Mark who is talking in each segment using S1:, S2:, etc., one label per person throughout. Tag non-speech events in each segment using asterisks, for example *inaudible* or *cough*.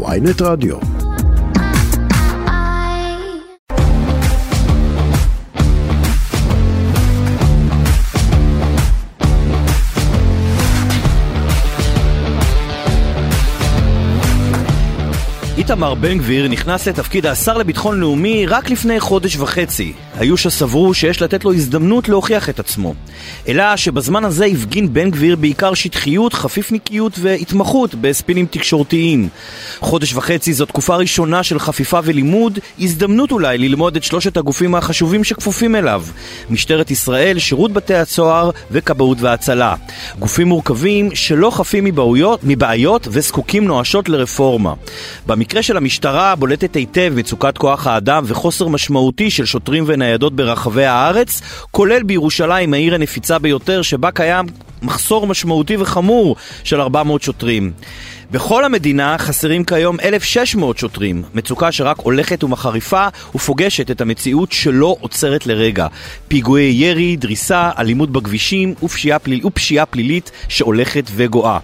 S1: ויינט רדיו.
S2: איתמר בן גביר נכנס לתפקיד השר לביטחון לאומי רק לפני חודש וחצי. היו שסברו שיש לתת לו הזדמנות להוכיח את עצמו. אלא שבזמן הזה הפגין בן גביר בעיקר שטחיות, חפיפניקיות והתמחות בספינים תקשורתיים. חודש וחצי זו תקופה ראשונה של חפיפה ולימוד, הזדמנות אולי ללמוד את שלושת הגופים החשובים שכפופים אליו. משטרת ישראל, שירות בתי הסוהר וכבאות והצלה. גופים מורכבים שלא חפים מבעיות, מבעיות וזקוקים נואשות לרפורמה. במקרה של המשטרה בולטת היטב מצוקת כוח האדם וחוסר משמעותי של שוטרים וניידות ברחבי הארץ, כולל בירושלים, העיר הנפיצה ביותר, שבה קיים מחסור משמעותי וחמור של 400 שוטרים. בכל המדינה חסרים כיום 1,600 שוטרים, מצוקה שרק הולכת ומחריפה ופוגשת את המציאות שלא עוצרת לרגע. פיגועי ירי, דריסה, אלימות בכבישים ופשיעה, פליל, ופשיעה פלילית שהולכת וגואה.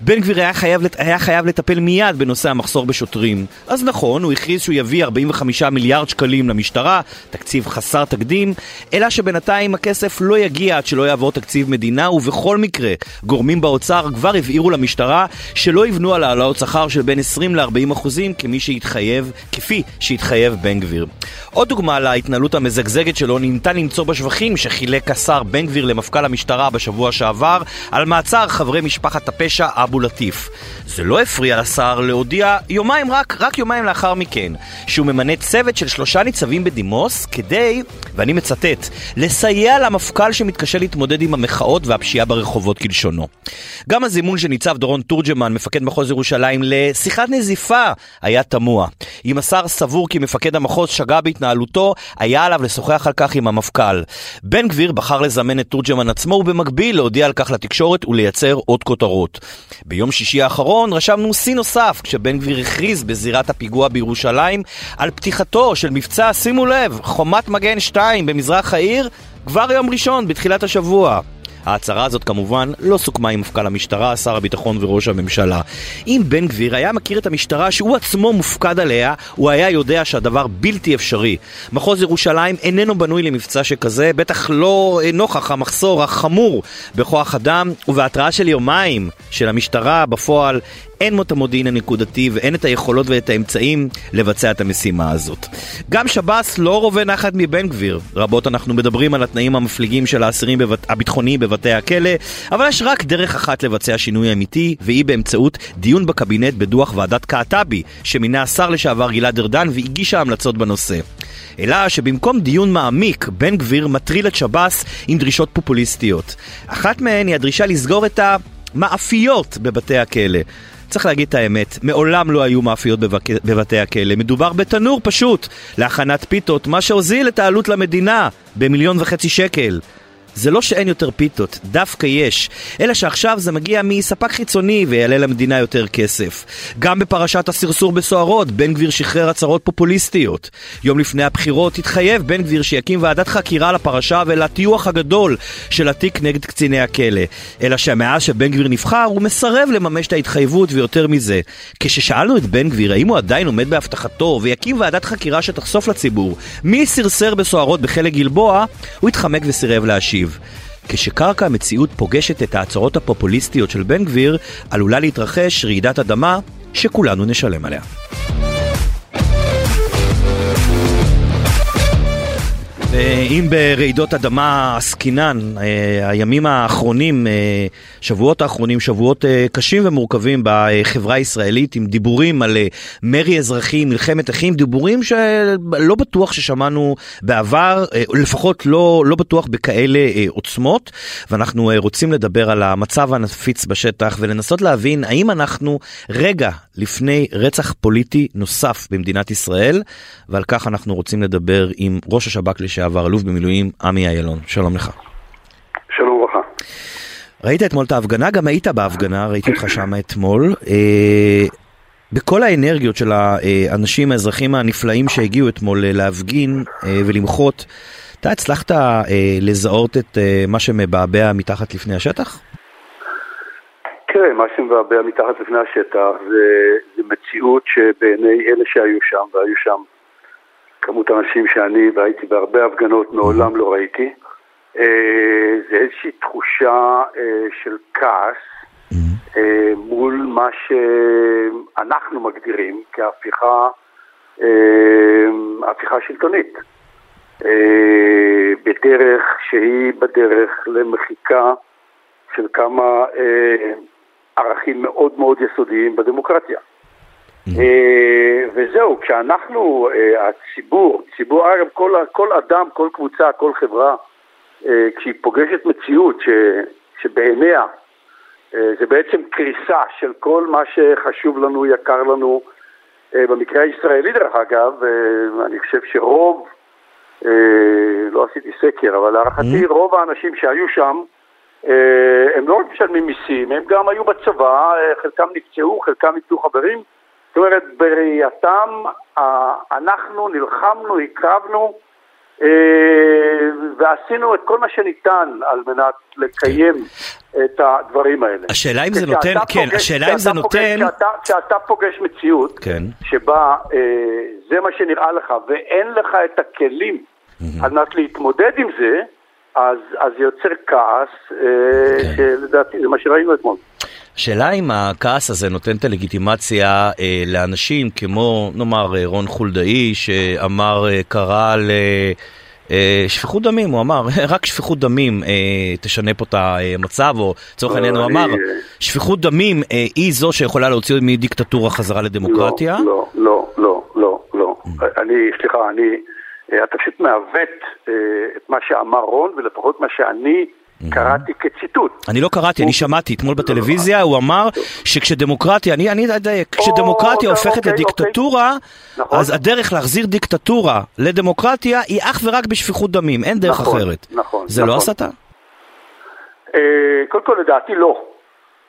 S2: בן גביר היה חייב, היה חייב לטפל מיד בנושא המחסור בשוטרים. אז נכון, הוא הכריז שהוא יביא 45 מיליארד שקלים למשטרה, תקציב חסר תקדים, אלא שבינתיים הכסף לא יגיע עד שלא יעבור תקציב מדינה, ובכל מקרה, גורמים באוצר כבר הבהירו למשטרה שלא יבנו על העלאות שכר של בין 20 ל-40 אחוזים כמי שהתחייב, כפי שהתחייב בן גביר. עוד דוגמה להתנהלות המזגזגת שלו ניתן למצוא בשבחים שחילק השר בן גביר למפכ"ל המשטרה בשבוע שעבר על מעצר חברי משפחת הפשע אבו לטיף. זה לא הפריע לשר להודיע יומיים רק, רק יומיים לאחר מכן, שהוא ממנה צוות של שלושה ניצבים בדימוס כדי, ואני מצטט, לסייע למפכ"ל שמתקשה להתמודד עם המחאות והפשיעה ברחובות כלשונו. גם הזימון של ניצב דורון תורג'מן, מפקד מחוז ירושלים, לשיחת נזיפה היה תמוה. אם השר סבור כי מפקד המחוז שגה בהתנהלותו, היה עליו לשוחח על כך עם המפכ"ל. בן גביר בחר לזמן את תורג'מן עצמו ובמקביל להודיע על כך לתקשורת ולייצר עוד כותרות. ביום שישי האחרון רשמנו שיא נוסף כשבן גביר הכריז בזירת הפיגוע בירושלים על פתיחתו של מבצע, שימו לב, חומת מגן 2 במזרח העיר כבר יום ראשון בתחילת השבוע. ההצהרה הזאת כמובן לא סוכמה עם מפכ"ל המשטרה, שר הביטחון וראש הממשלה. אם בן גביר היה מכיר את המשטרה שהוא עצמו מופקד עליה, הוא היה יודע שהדבר בלתי אפשרי. מחוז ירושלים איננו בנוי למבצע שכזה, בטח לא נוכח המחסור החמור בכוח אדם, ובהתראה של יומיים של המשטרה בפועל אין את המודיעין הנקודתי ואין את היכולות ואת האמצעים לבצע את המשימה הזאת. גם שב"ס לא רובה נחת מבן גביר. רבות אנחנו מדברים על התנאים המפליגים של האסירים בבת... הביטחוניים בבתי הכלא, אבל יש רק דרך אחת לבצע שינוי אמיתי, והיא באמצעות דיון בקבינט בדוח ועדת קעטבי, שמינה השר לשעבר גלעד ארדן והגישה המלצות בנושא. אלא שבמקום דיון מעמיק, בן גביר מטריל את שב"ס עם דרישות פופוליסטיות. אחת מהן היא הדרישה לסגור את המאפיות בבתי הכלא. צריך להגיד את האמת, מעולם לא היו מאפיות בבק... בבתי הכלא. מדובר בתנור פשוט להכנת פיתות, מה שהוזיל את העלות למדינה במיליון וחצי שקל. זה לא שאין יותר פיתות, דווקא יש. אלא שעכשיו זה מגיע מספק חיצוני ויעלה למדינה יותר כסף. גם בפרשת הסרסור בסוהרות, בן גביר שחרר הצהרות פופוליסטיות. יום לפני הבחירות התחייב בן גביר שיקים ועדת חקירה לפרשה ולטיוח הגדול של התיק נגד קציני הכלא. אלא שמאז שבן גביר נבחר, הוא מסרב לממש את ההתחייבות ויותר מזה. כששאלנו את בן גביר האם הוא עדיין עומד בהבטחתו ויקים ועדת חקירה שתחשוף לציבור מי סרסר בסוהרות בחלק גלבוע, הוא התחמק וסירב להשיב. להשיב. כשקרקע המציאות פוגשת את ההצהרות הפופוליסטיות של בן גביר, עלולה להתרחש רעידת אדמה שכולנו נשלם עליה. ואם ברעידות אדמה עסקינן, אה, הימים האחרונים, אה, שבועות האחרונים, שבועות אה, קשים ומורכבים בחברה הישראלית, עם דיבורים על מרי אזרחי, מלחמת אחים, דיבורים שלא בטוח ששמענו בעבר, לפחות לא, לא בטוח בכאלה עוצמות, ואנחנו רוצים לדבר על המצב הנפיץ בשטח ולנסות להבין האם אנחנו רגע לפני רצח פוליטי נוסף במדינת ישראל, ועל כך אנחנו רוצים לדבר עם ראש השב"כ לשעבר. אלוף במילואים עמי אילון. שלום לך.
S3: שלום וברכה.
S2: ראית אתמול את ההפגנה? גם היית בהפגנה, ראיתי אותך שם אתמול. אה, בכל האנרגיות של האנשים, האזרחים הנפלאים שהגיעו אתמול אה, להפגין אה, ולמחות, אתה הצלחת לזהות את מה שמבעבע מתחת לפני השטח?
S1: תראה, מה שמבעבע מתחת לפני השטח זה, זה מציאות שבעיני אלה שהיו שם, והיו שם כמות אנשים שאני, והייתי בהרבה הפגנות, מעולם לא ראיתי, אה, זה איזושהי תחושה אה, של כעס אה, מול מה שאנחנו מגדירים כהפיכה הפיכה שלטונית. בדרך שהיא בדרך למחיקה של כמה ערכים מאוד מאוד יסודיים בדמוקרטיה. וזהו, כשאנחנו, הציבור, ציבור, אגב, כל, כל אדם, כל קבוצה, כל חברה, אה, כשהיא פוגשת מציאות ש, שבעיניה אה, זה בעצם קריסה של כל מה שחשוב לנו, יקר לנו, אה, במקרה הישראלי דרך אגב, אני חושב שרוב, לא עשיתי סקר, אבל להערכתי mm-hmm. רוב האנשים שהיו שם הם לא רק משלמים מיסים, הם גם היו בצבא, חלקם נפצעו, חלקם איבדו חברים. זאת אומרת, בראייתם אנחנו נלחמנו, הקרבנו, אה, ועשינו את כל מה שניתן על מנת לקיים את הדברים האלה.
S2: השאלה אם זה נותן, כן, השאלה אם זה נותן...
S1: כשאתה פוגש מציאות כן. שבה אה, זה מה שנראה לך ואין לך את הכלים על מנת להתמודד עם זה, אז זה יוצר כעס, אה, כן. שלדעתי זה מה שראינו אתמול.
S2: השאלה אם הכעס הזה נותן את הלגיטימציה אה, לאנשים כמו נאמר אה, רון חולדאי שאמר, אה, קרא ל... אה, שפיכות דמים, הוא אמר, *laughs* רק שפיכות דמים אה, תשנה פה את המצב, או לצורך לא, העניין הוא אמר, שפיכות דמים אה, היא זו שיכולה להוציא מדיקטטורה חזרה לדמוקרטיה?
S1: לא, לא, לא, לא, לא. אני, סליחה, אני, אה, אתה פשוט מעוות אה, את מה שאמר רון, ולפחות מה שאני קראתי כציטוט.
S2: אני לא קראתי, אני שמעתי אתמול בטלוויזיה, הוא אמר שכשדמוקרטיה, אני אדייק, כשדמוקרטיה הופכת אוקיי, לדיקטטורה, נכון. אז הדרך להחזיר דיקטטורה לדמוקרטיה היא אך ורק בשפיכות דמים, אין דרך
S1: נכון,
S2: אחרת.
S1: נכון.
S2: זה לא הסתה?
S1: אה, קודם כל לדעתי לא,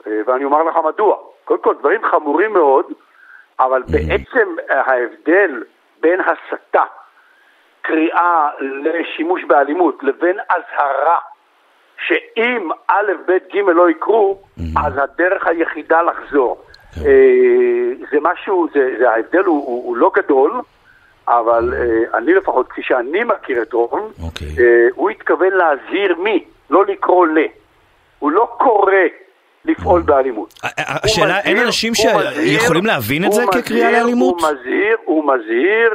S1: אה, ואני אומר לך מדוע. קודם כל דברים חמורים מאוד, אבל בעצם ההבדל בין הסתה, קריאה לשימוש באלימות, לבין אזהרה שאם א', ב', ג' לא יקרו, אז הדרך היחידה לחזור. כן. אה, זה משהו, זה, זה ההבדל הוא, הוא, הוא לא גדול, אבל אה, אני לפחות, כפי שאני מכיר את רון, אוקיי. אה, הוא התכוון להזהיר מי, לא לקרוא ל. הוא לא קורא לפעול באלימות.
S2: השאלה, אין אנשים שיכולים להבין את זה כקריאה לאלימות?
S1: הוא מזהיר, הוא מזהיר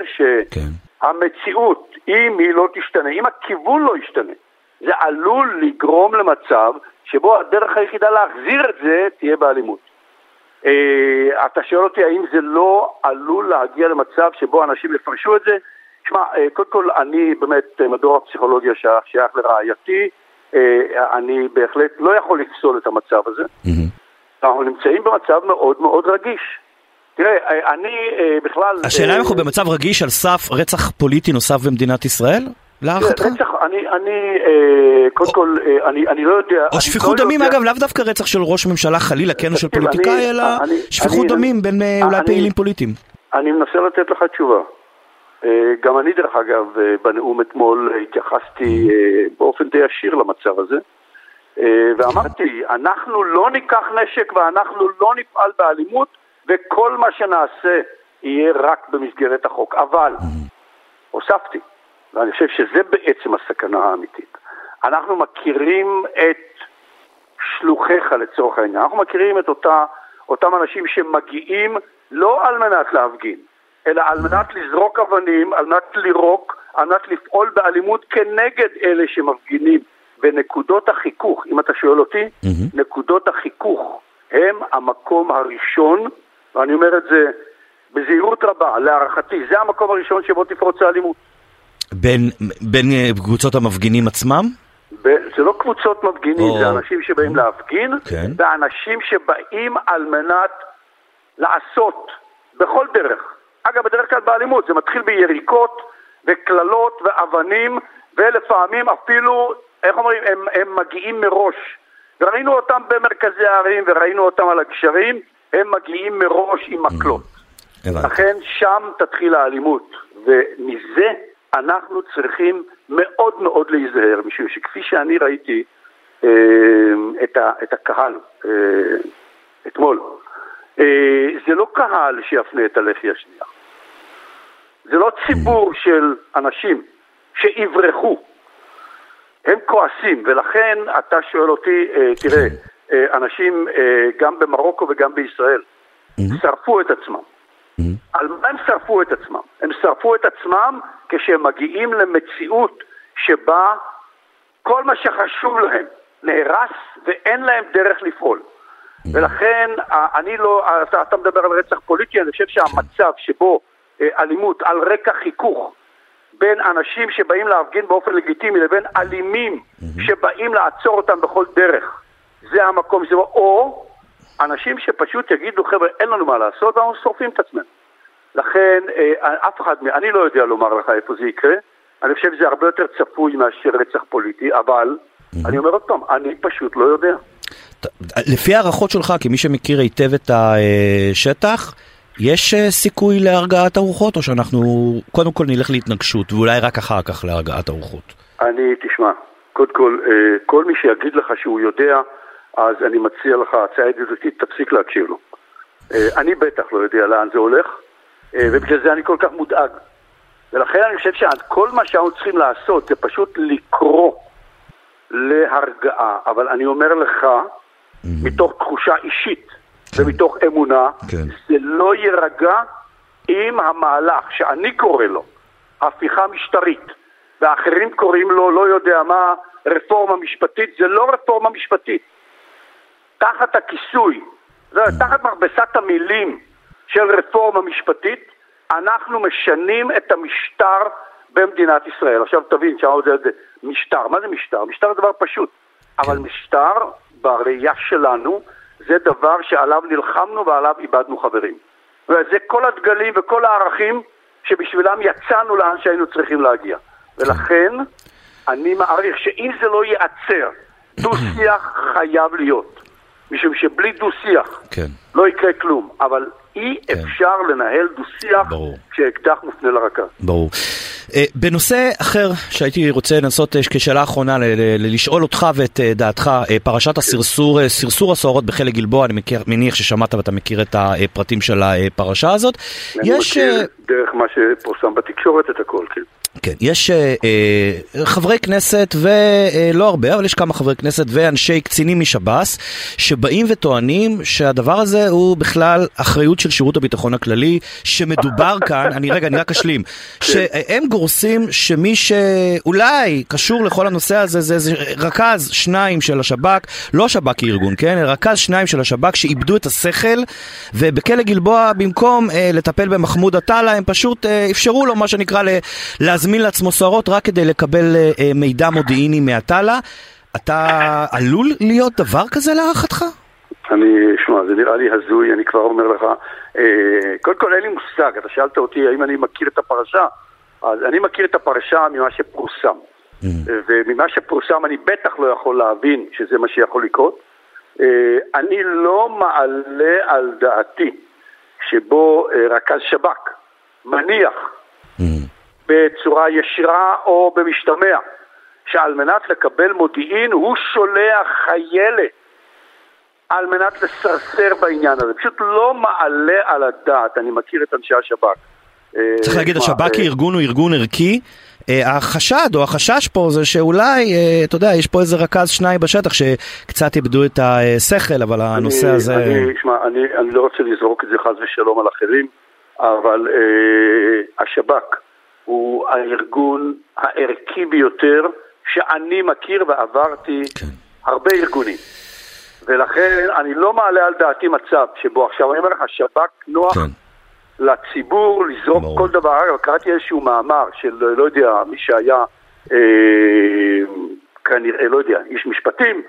S1: שהמציאות, אם היא לא תשתנה, אם הכיוון לא ישתנה, זה עלול לגרום למצב שבו הדרך היחידה להחזיר את זה תהיה באלימות. אה, אתה שואל אותי האם זה לא עלול להגיע למצב שבו אנשים יפרשו את זה? תשמע, אה, קודם כל אני באמת מדור הפסיכולוגיה שייך לרעייתי, אה, אני בהחלט לא יכול לפסול את המצב הזה. אנחנו נמצאים במצב מאוד מאוד רגיש. תראה, אני בכלל...
S2: השאלה אם אנחנו במצב רגיש על סף רצח פוליטי נוסף במדינת ישראל? להערכתך?
S1: רצח, אני, אני, אה, קודם כל, אה, אני, אני לא יודע...
S2: או שפיכות לא דמים, יודע... אגב, לאו דווקא רצח של ראש ממשלה חלילה, כן, או של פוליטיקאי, אלא שפיכות דמים בין אה, אולי פעילים פוליטיים.
S1: אני מנסה לתת לך תשובה. אה, גם אני, דרך אגב, אה, בנאום אתמול התייחסתי mm-hmm. באופן די עשיר למצב הזה. ואמרתי, אנחנו לא ניקח נשק ואנחנו לא נפעל באלימות, וכל מה שנעשה יהיה רק במסגרת החוק. אבל. הוספתי, ואני חושב שזה בעצם הסכנה האמיתית. אנחנו מכירים את שלוחיך לצורך העניין, אנחנו מכירים את אותה, אותם אנשים שמגיעים לא על מנת להפגין, אלא על מנת לזרוק אבנים, על מנת לירוק, על מנת לפעול באלימות כנגד אלה שמפגינים. ונקודות החיכוך, אם אתה שואל אותי, mm-hmm. נקודות החיכוך הם המקום הראשון, ואני אומר את זה בזהירות רבה, להערכתי, זה המקום הראשון שבו תפרוץ האלימות.
S2: בין, בין אה, קבוצות המפגינים עצמם?
S1: ב- זה לא קבוצות מפגינים, או... זה אנשים שבאים להפגין, כן. זה אנשים שבאים על מנת לעשות בכל דרך. אגב, בדרך כלל באלימות, זה מתחיל ביריקות וקללות ואבנים, ולפעמים אפילו, איך אומרים, הם, הם מגיעים מראש. וראינו אותם במרכזי הערים וראינו אותם על הגשרים, הם מגיעים מראש עם מקלות. לכן שם תתחיל האלימות, ומזה אנחנו צריכים מאוד מאוד להיזהר, משום שכפי שאני ראיתי אה, את, ה, את הקהל, אה, אתמול, זה לא קהל שיפנה את הלחי השנייה. זה לא ציבור של אנשים שיברחו. הם כועסים, ולכן אתה שואל אותי, תראה, אנשים גם במרוקו וגם בישראל שרפו את עצמם. על מה הם שרפו את עצמם? הם שרפו את עצמם כשהם מגיעים למציאות שבה כל מה שחשוב להם נהרס ואין להם דרך לפעול. ולכן, אני לא, אתה, אתה מדבר על רצח פוליטי, אני חושב שהמצב שבו אלימות על רקע חיכוך בין אנשים שבאים להפגין באופן לגיטימי לבין אלימים שבאים לעצור אותם בכל דרך, זה המקום שבו, או אנשים שפשוט יגידו, חבר'ה, אין לנו מה לעשות, ואנחנו שורפים את עצמנו. לכן, אף אחד, אני לא יודע לומר לך איפה זה יקרה, אני חושב שזה הרבה יותר צפוי מאשר רצח פוליטי, אבל אני אומר עוד פעם, אני פשוט לא יודע.
S2: לפי הערכות שלך, כמי שמכיר היטב את השטח, יש סיכוי להרגעת הרוחות, או שאנחנו קודם כל נלך להתנגשות, ואולי רק אחר כך להרגעת הרוחות?
S1: אני, תשמע, קודם כל, כל מי שיגיד לך שהוא יודע, אז אני מציע לך הצעה ידידותית, תפסיק להקשיב לו. אני בטח לא יודע לאן זה הולך, ובגלל זה אני כל כך מודאג. ולכן אני חושב שכל מה שאנחנו צריכים לעשות זה פשוט לקרוא להרגעה. אבל אני אומר לך, מתוך תחושה אישית ומתוך אמונה, זה לא יירגע אם המהלך שאני קורא לו הפיכה משטרית, ואחרים קוראים לו, לא יודע מה, רפורמה משפטית, זה לא רפורמה משפטית. תחת הכיסוי, תחת מכבסת המילים של רפורמה משפטית, אנחנו משנים את המשטר במדינת ישראל. עכשיו תבין, שאמרנו את זה, משטר, מה זה משטר? משטר זה דבר פשוט, אבל משטר בראייה שלנו זה דבר שעליו נלחמנו ועליו איבדנו חברים. וזה כל הדגלים וכל הערכים שבשבילם יצאנו לאן שהיינו צריכים להגיע. ולכן אני מעריך שאם זה לא ייעצר, *clears throat* דו-שיח חייב להיות. משום שבלי דו-שיח כן. לא יקרה כלום, אבל אי כן. אפשר לנהל דו-שיח כשאקדח מופנה לרקה.
S2: ברור. בנושא אחר שהייתי רוצה לנסות כשאלה אחרונה לשאול אותך ואת דעתך, פרשת הסרסור, סרסור הסוהרות בחלק גלבוע, אני מכיר, מניח ששמעת ואתה מכיר את הפרטים של הפרשה הזאת.
S1: אני יש... מכיר דרך מה שפורסם בתקשורת את הכל, כן.
S2: כן, יש אה, חברי כנסת, ולא הרבה, אבל יש כמה חברי כנסת ואנשי קצינים משב"ס, שבאים וטוענים שהדבר הזה הוא בכלל אחריות של שירות הביטחון הכללי, שמדובר כאן, אני רגע, אני רק אשלים, שהם גורסים שמי שאולי קשור לכל הנושא הזה, זה, זה רכז שניים של השב"כ, לא השב"כ כארגון, כן? רכז שניים של השב"כ שאיבדו את השכל, ובכלא גלבוע, במקום אה, לטפל במחמוד עטאללה, הם פשוט אה, אפשרו לו, מה שנקרא, להזמין לעצמו סוהרות רק כדי לקבל אה, מידע מודיעיני מעטאללה. אתה עלול להיות דבר כזה להערכתך?
S1: אני, שמע, זה נראה לי הזוי, אני כבר אומר לך. אה, קודם כל אין לי מושג, אתה שאלת אותי האם אני מכיר את הפרשה, אז אני מכיר את הפרשה ממה שפורסם. Mm. וממה שפורסם אני בטח לא יכול להבין שזה מה שיכול לקרות. אה, אני לא מעלה על דעתי שבו אה, רכז שב"כ מניח mm. בצורה ישירה או במשתמע שעל מנת לקבל מודיעין הוא שולח חיילת על מנת לסרסר בעניין הזה. פשוט לא מעלה על הדעת, אני מכיר את אנשי השב"כ.
S2: צריך להגיד, השב"כ כארגון הוא ארגון ערכי. החשד או החשש פה זה שאולי, אתה יודע, יש פה איזה רכז שניים בשטח שקצת איבדו את השכל, אבל הנושא
S1: אני,
S2: הזה...
S1: אני, שמע, אני, אני לא רוצה לזרוק את זה חס ושלום על אחרים, אבל אה, השב"כ הוא הארגון הערכי ביותר שאני מכיר ועברתי כן. הרבה ארגונים. ולכן אני לא מעלה על דעתי מצב שבו עכשיו אני אומר לך, שב"כ נוח כן. לציבור לזרוק ברור. כל דבר. אגב, קראתי איזשהו מאמר של, לא יודע, מי שהיה אה, כנראה, לא יודע, איש משפטים,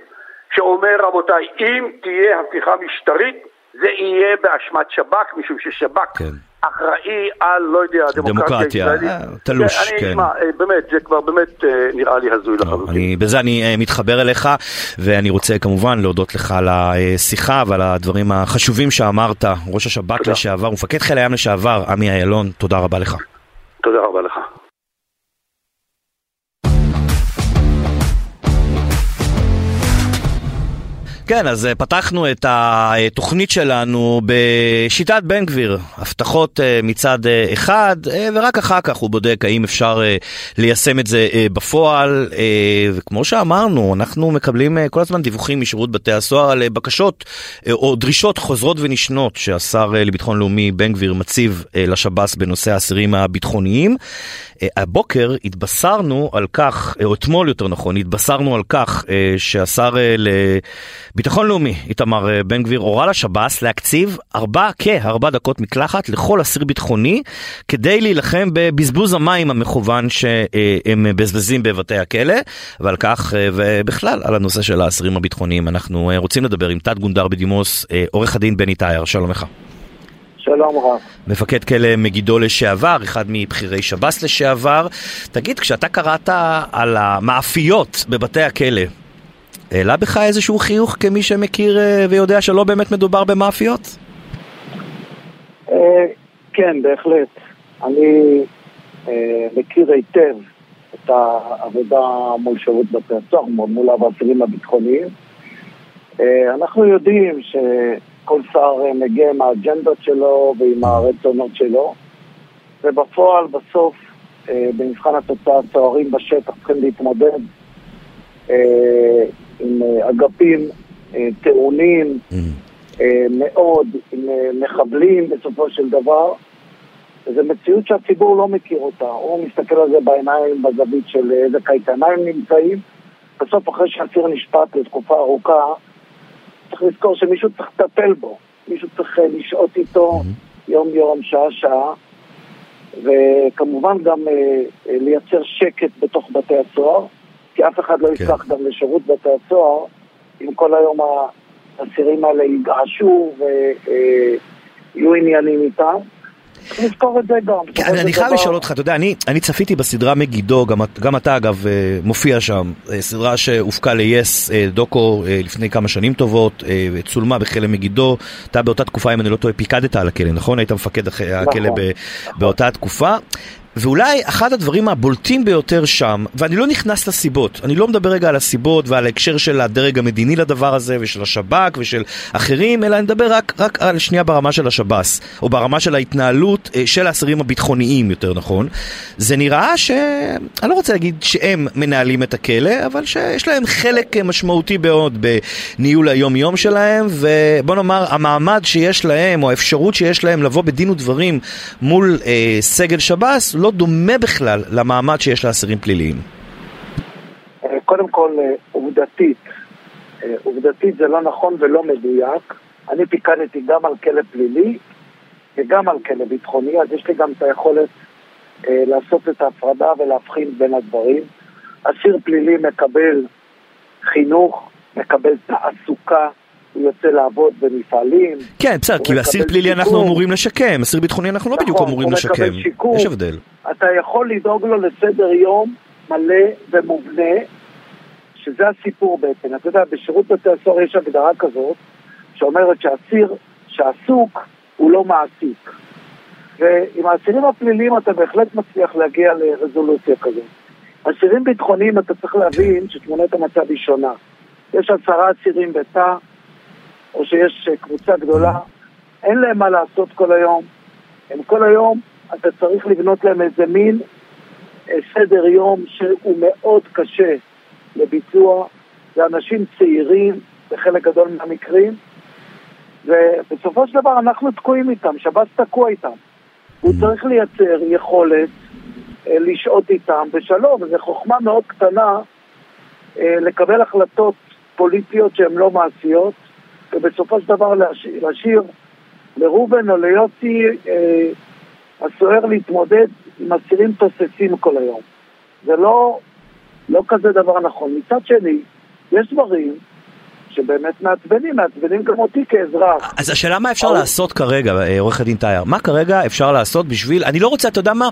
S1: שאומר, רבותיי, אם תהיה הפיכה משטרית, זה יהיה באשמת שב"כ, משום ששב"כ כן. אחראי על, לא יודע, הדמוקרטיה הישראלית.
S2: אה, תלוש, כן.
S1: אני, אה, באמת, זה כבר באמת אה, נראה לי הזוי לחלוטין.
S2: בזה אני מתחבר אליך, ואני רוצה כמובן להודות לך על השיחה ועל הדברים החשובים שאמרת. ראש השב"כ לשעבר, מפקד חיל הים לשעבר, עמי איילון, תודה רבה לך.
S1: תודה רבה לך.
S2: כן, אז אה, פתחנו את התוכנית שלנו בשיטת בן גביר, הבטחות אה, מצד אה, אחד, ורק אחר כך הוא בודק האם אפשר ליישם את זה בפועל. וכמו שאמרנו, אנחנו מקבלים כל הזמן דיווחים משירות בתי הסוהר על בקשות או דרישות חוזרות ונשנות שהשר לביטחון לאומי בן גביר מציב לשב"ס בנושא האסירים הביטחוניים. הבוקר התבשרנו על כך, או אתמול יותר נכון, התבשרנו על כך שהשר לביטחון לאומי איתמר בן גביר הורה לשב"ס להקציב ארבע, כארבע דקות מקלחת לכל אסיר ביטחוני כדי להילחם בבזבוז המים המכוון שהם מבזבזים בבתי הכלא ועל כך ובכלל על הנושא של האסירים הביטחוניים אנחנו רוצים לדבר עם תת גונדר בדימוס עורך הדין בני טייר, שלום לך.
S3: שלום רב.
S2: מפקד כלא מגידו לשעבר, אחד מבכירי שב"ס לשעבר. תגיד, כשאתה קראת על המאפיות בבתי הכלא, העלה בך איזשהו חיוך כמי שמכיר אה, ויודע שלא באמת מדובר במאפיות?
S3: אה, כן, בהחלט. אני אה, מכיר היטב את העבודה מול שירות בתי הסוהר, מול האסירים הביטחוניים. אנחנו יודעים שכל שר מגיע עם האג'נדות שלו ועם הרצונות שלו, ובפועל, בסוף, במבחן התוצאה, הסוהרים בשטח צריכים להתמודד עם אה, אגפים אה, טעונים mm. אה, מאוד, עם מחבלים בסופו של דבר. זו מציאות שהציבור לא מכיר אותה. הוא מסתכל על זה בעיניים, בזווית של איזה קייטנה הם נמצאים. בסוף, אחרי שאסיר נשפט לתקופה ארוכה, צריך לזכור שמישהו צריך לטפל בו. מישהו צריך לשהות איתו mm-hmm. יום-יום, שעה-שעה. וכמובן גם לייצר שקט בתוך בתי הסוהר. כי אף אחד לא כן. יפתח גם לשירות בתי הסוהר אם כל היום האסירים האלה יגעשו ויהיו עניינים איתם. נזכור את זה גם.
S2: כן, אני חייב לשאול אותך, אתה יודע, אני צפיתי בסדרה מגידו, גם אתה אגב אה, מופיע שם, אה, סדרה שהופקה ל-yes, אה, דוקו, לפני כמה שנים טובות, צולמה בכלא מגידו, אתה באותה תקופה, אם אני לא טועה, פיקדת על הכלא, נכון? היית מפקד הכלא נכון, נכון. באותה תקופה. ואולי אחד הדברים הבולטים ביותר שם, ואני לא נכנס לסיבות, אני לא מדבר רגע על הסיבות ועל ההקשר של הדרג המדיני לדבר הזה ושל השב"כ ושל אחרים, אלא אני מדבר רק, רק על שנייה ברמה של השב"ס, או ברמה של ההתנהלות אה, של האסירים הביטחוניים יותר נכון. זה נראה ש... אני לא רוצה להגיד שהם מנהלים את הכלא, אבל שיש להם חלק משמעותי מאוד בניהול היום-יום שלהם, ובוא נאמר, המעמד שיש להם, או האפשרות שיש להם לבוא בדין ודברים מול אה, סגל שב"ס, לא דומה בכלל למעמד שיש לאסירים פליליים?
S3: אה, קודם כל, אה, עובדתית, אה, עובדתית זה לא נכון ולא מדויק. אני פיקדתי גם על כלא פלילי וגם על כלא ביטחוני, אז יש לי גם את היכולת לעשות את ההפרדה ולהבחין בין הדברים. אסיר פלילי מקבל חינוך, מקבל תעסוקה, הוא יוצא לעבוד במפעלים.
S2: כן, בסדר, כי אסיר פלילי אנחנו אמורים לשקם, אסיר ביטחוני אנחנו לא בדיוק נכון, אמורים לשקם. יש הבדל.
S3: אתה יכול לדאוג לו לסדר יום מלא ומובנה, שזה הסיפור בעצם. אתה יודע, בשירות בתי הסוהר יש הגדרה כזאת, שאומרת שאסיר שעסוק הוא לא מעסיק. ועם האסירים הפליליים אתה בהחלט מצליח להגיע לרזולוציה כזאת. אסירים ביטחוניים אתה צריך להבין שתמונת המצב היא שונה. יש עשרה אסירים בתא, או שיש אה, קבוצה גדולה, אין להם מה לעשות כל היום. הם כל היום, אתה צריך לבנות להם איזה מין אה, סדר יום שהוא מאוד קשה לביצוע. זה אנשים צעירים בחלק גדול מהמקרים, ובסופו של דבר אנחנו תקועים איתם, שב"ס תקוע איתם. הוא mm-hmm. צריך לייצר יכולת אה, לשהות איתם בשלום, וזו חוכמה מאוד קטנה לקבל החלטות פוליטיות שהן לא מעשיות, ובסופו של דבר להשאיר, לראובן או ליוסי אה, הסוער להתמודד עם אסירים תוססים כל היום. זה לא, לא כזה דבר נכון. מצד שני, יש דברים שבאמת מעצבנים, מעצבנים גם אותי כאזרח.
S2: אז השאלה מה אפשר לעשות כרגע, אה, עורך הדין טייר, מה כרגע אפשר לעשות בשביל, אני לא רוצה, אתה יודע מה,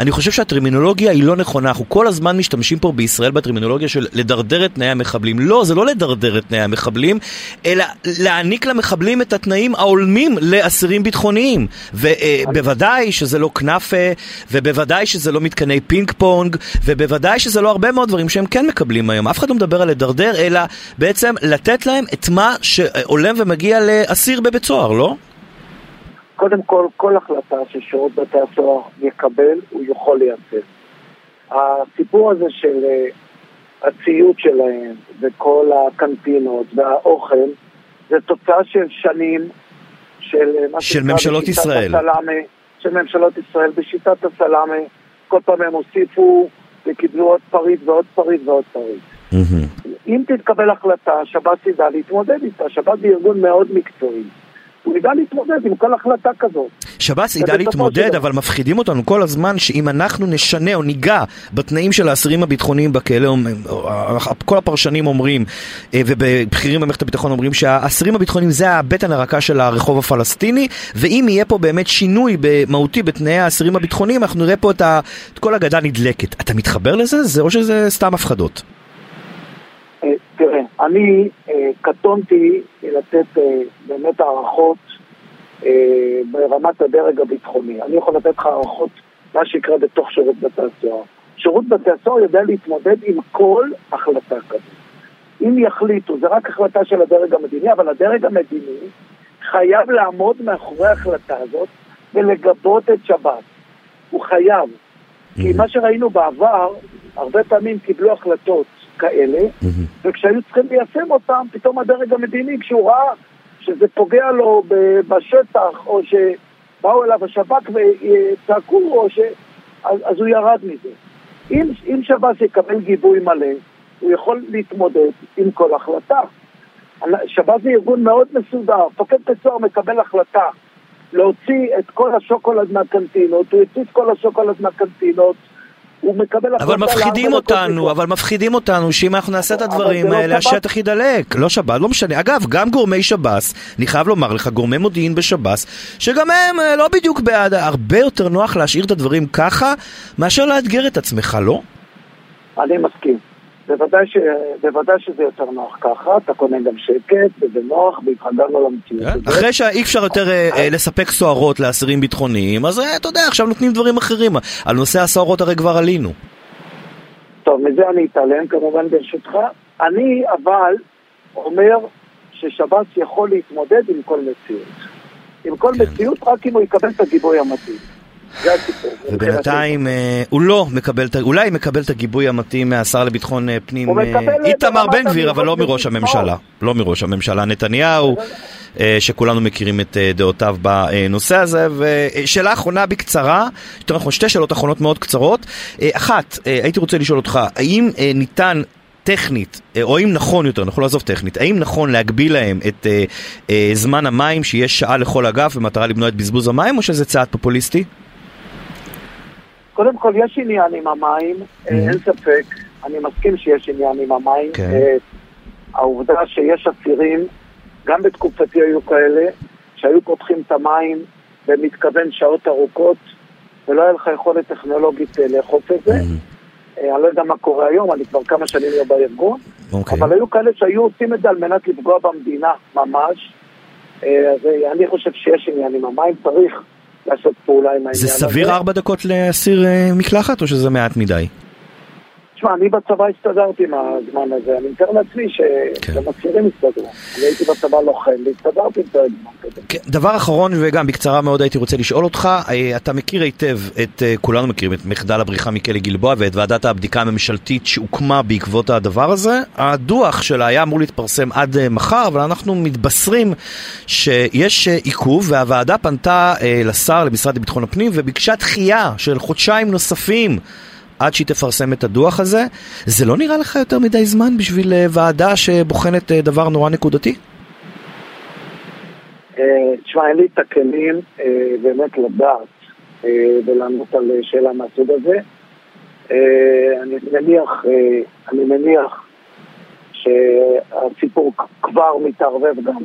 S2: אני חושב שהטרמינולוגיה היא לא נכונה, אנחנו כל הזמן משתמשים פה בישראל בטרמינולוגיה של לדרדר את תנאי המחבלים. לא, זה לא לדרדר את תנאי המחבלים, אלא להעניק למחבלים את התנאים ההולמים לאסירים ביטחוניים. ובוודאי שזה לא כנאפה, ובוודאי שזה לא מתקני פינג פונג, ובוודאי שזה לא הרבה מאוד דברים שהם כן מקבלים היום. אף אחד לא מדבר על לדרדר, אלא בעצם לתת לתת להם את מה שהולם ומגיע לאסיר בבית סוהר, לא?
S3: קודם כל, כל החלטה ששירות בתי הסוהר יקבל, הוא יכול לייצר. הסיפור הזה של אה, הציוד שלהם וכל הקנטינות והאוכל, זה תוצאה של שנים של אה, מה
S2: של ממשלות ישראל.
S3: הסלאמה, של ממשלות ישראל בשיטת הסלאמה. כל פעם הם הוסיפו וקיבלו עוד פריט ועוד פריט ועוד פריט. Mm-hmm. אם תתקבל החלטה, שב"ס ידע להתמודד איתה. שב"ס זה ארגון מאוד מקצועי. הוא ידע להתמודד עם כל החלטה כזאת.
S2: שב"ס ידע להתמודד, אבל מפחידים אותנו כל הזמן שאם אנחנו נשנה או ניגע בתנאים של האסירים הביטחוניים בכלא, כל הפרשנים אומרים, אה, ובכירים במערכת הביטחון אומרים שהאסירים הביטחוניים זה הבטן הרכה של הרחוב הפלסטיני, ואם יהיה פה באמת שינוי מהותי בתנאי האסירים הביטחוניים, אנחנו נראה פה את, כל הגדה נדלקת. אתה מתחבר לזה? זה או שזה סתם הפחדות?
S3: אה, אני אה, קטונתי לתת אה, באמת הערכות ברמת הדרג הביטחוני. אני יכול לתת לך הערכות מה שיקרה בתוך שירות בתי הסוהר. שירות בתי הסוהר יודע להתמודד עם כל החלטה כזאת. אם יחליטו, זה רק החלטה של הדרג המדיני, אבל הדרג המדיני חייב לעמוד מאחורי ההחלטה הזאת ולגבות את שב"ס. הוא חייב. כי מה שראינו בעבר, הרבה פעמים קיבלו החלטות כאלה, וכשהיו צריכים ליישם אותם, פתאום הדרג המדיני, כשהוא ראה שזה פוגע לו בשטח, או שבאו אליו השב"כ וצעקו, או ש... אז, אז הוא ירד מזה. אם, אם שב"ס יקבל גיבוי מלא, הוא יכול להתמודד עם כל החלטה. שב"ס זה ארגון מאוד מסודר, מפקד בית סוהר מקבל החלטה להוציא את כל השוקולד מהקנטינות, הוא יוציא את כל השוקולד מהקנטינות, הוא מקבל
S2: החלטה... אבל מפחידים אותנו, אבל מפחידים אותנו שאם אנחנו נעשה את הדברים האלה, השטח יידלק. לא שב"ס, לא משנה. אגב, גם גורמי שב"ס, אני חייב לומר לך, גורמי מודיעין בשב"ס, שגם הם אה, לא בדיוק בעד, הרבה יותר נוח להשאיר את הדברים ככה, מאשר לאתגר את עצמך, לא?
S3: אני מסכים. בוודאי, ש... בוודאי שזה יותר נוח ככה, אתה קונה גם שקט, וזה נוח, והתחגרנו למציאות.
S2: כן? אחרי שאי אפשר יותר אה, אה, לספק סוהרות לאסירים ביטחוניים, אז אה, אתה יודע, עכשיו נותנים דברים אחרים. על נושא הסוהרות הרי כבר עלינו.
S3: טוב, מזה אני אתעלם כמובן ברשותך. אני אבל אומר ששב"ס יכול להתמודד עם כל מציאות. עם כל כן. מציאות רק אם הוא יקבל את הגיבוי המתאים.
S2: ובינתיים אה, הוא לא מקבל, אולי מקבל את הגיבוי המתאים מהשר לביטחון אה, פנים אה, איתמר בן גביר, אבל לא מראש הממשלה. לא מראש הממשלה נתניהו. שכולנו מכירים את דעותיו בנושא הזה. ושאלה אחרונה בקצרה, יותר נכון שתי שאלות אחרונות מאוד קצרות. אחת, הייתי רוצה לשאול אותך, האם ניתן טכנית, או האם נכון יותר, אנחנו לא לעזוב טכנית, האם נכון להגביל להם את אה, אה, זמן המים שיש שעה לכל אגף במטרה למנוע את בזבוז המים, או שזה צעד פופוליסטי?
S3: קודם כל, יש עניין עם המים, mm-hmm. אין ספק. אני מסכים שיש עניין עם המים. כן. אה, העובדה שיש אסירים, גם בתקופתי היו כאלה, שהיו פותחים את המים במתכוון שעות ארוכות, ולא היה לך יכולת טכנולוגית לאכוף את זה. Mm-hmm. אני לא יודע מה קורה היום, אני כבר כמה שנים לא בארגון, okay. אוקיי. אבל היו כאלה שהיו עושים את זה על מנת לפגוע במדינה ממש. אז אני חושב שיש עניין עם המים, צריך לעשות פעולה עם העניין הזה.
S2: זה סביר ארבע דקות להסיר אה, מקלחת או שזה מעט מדי?
S3: תשמע, אני בצבא הסתדרתי עם הזמן הזה, אני מתאר לעצמי שגם כן. הצעירים הסתדרו. אני הייתי בצבא לוחם והסתדרתי עם פרק זמן כזה.
S2: כן, דבר אחרון, וגם בקצרה מאוד הייתי רוצה לשאול אותך, אה, אתה מכיר היטב את, אה, כולנו מכירים את מחדל הבריחה מכלא גלבוע ואת ועדת הבדיקה הממשלתית שהוקמה בעקבות הדבר הזה. הדוח שלה היה אמור להתפרסם עד אה, מחר, אבל אנחנו מתבשרים שיש עיכוב, והוועדה פנתה לשר, למשרד לביטחון הפנים, וביקשה דחייה של חודשיים נוספים. עד שהיא תפרסם את הדוח הזה. זה לא נראה לך יותר מדי זמן בשביל אה, ועדה שבוחנת אה, דבר נורא נקודתי?
S3: אה, תשמע, אין לי את הכלים באמת לדעת ולענות על שאלה מהסוג הזה. אני מניח, אני מניח שהסיפור כבר מתערבב גם,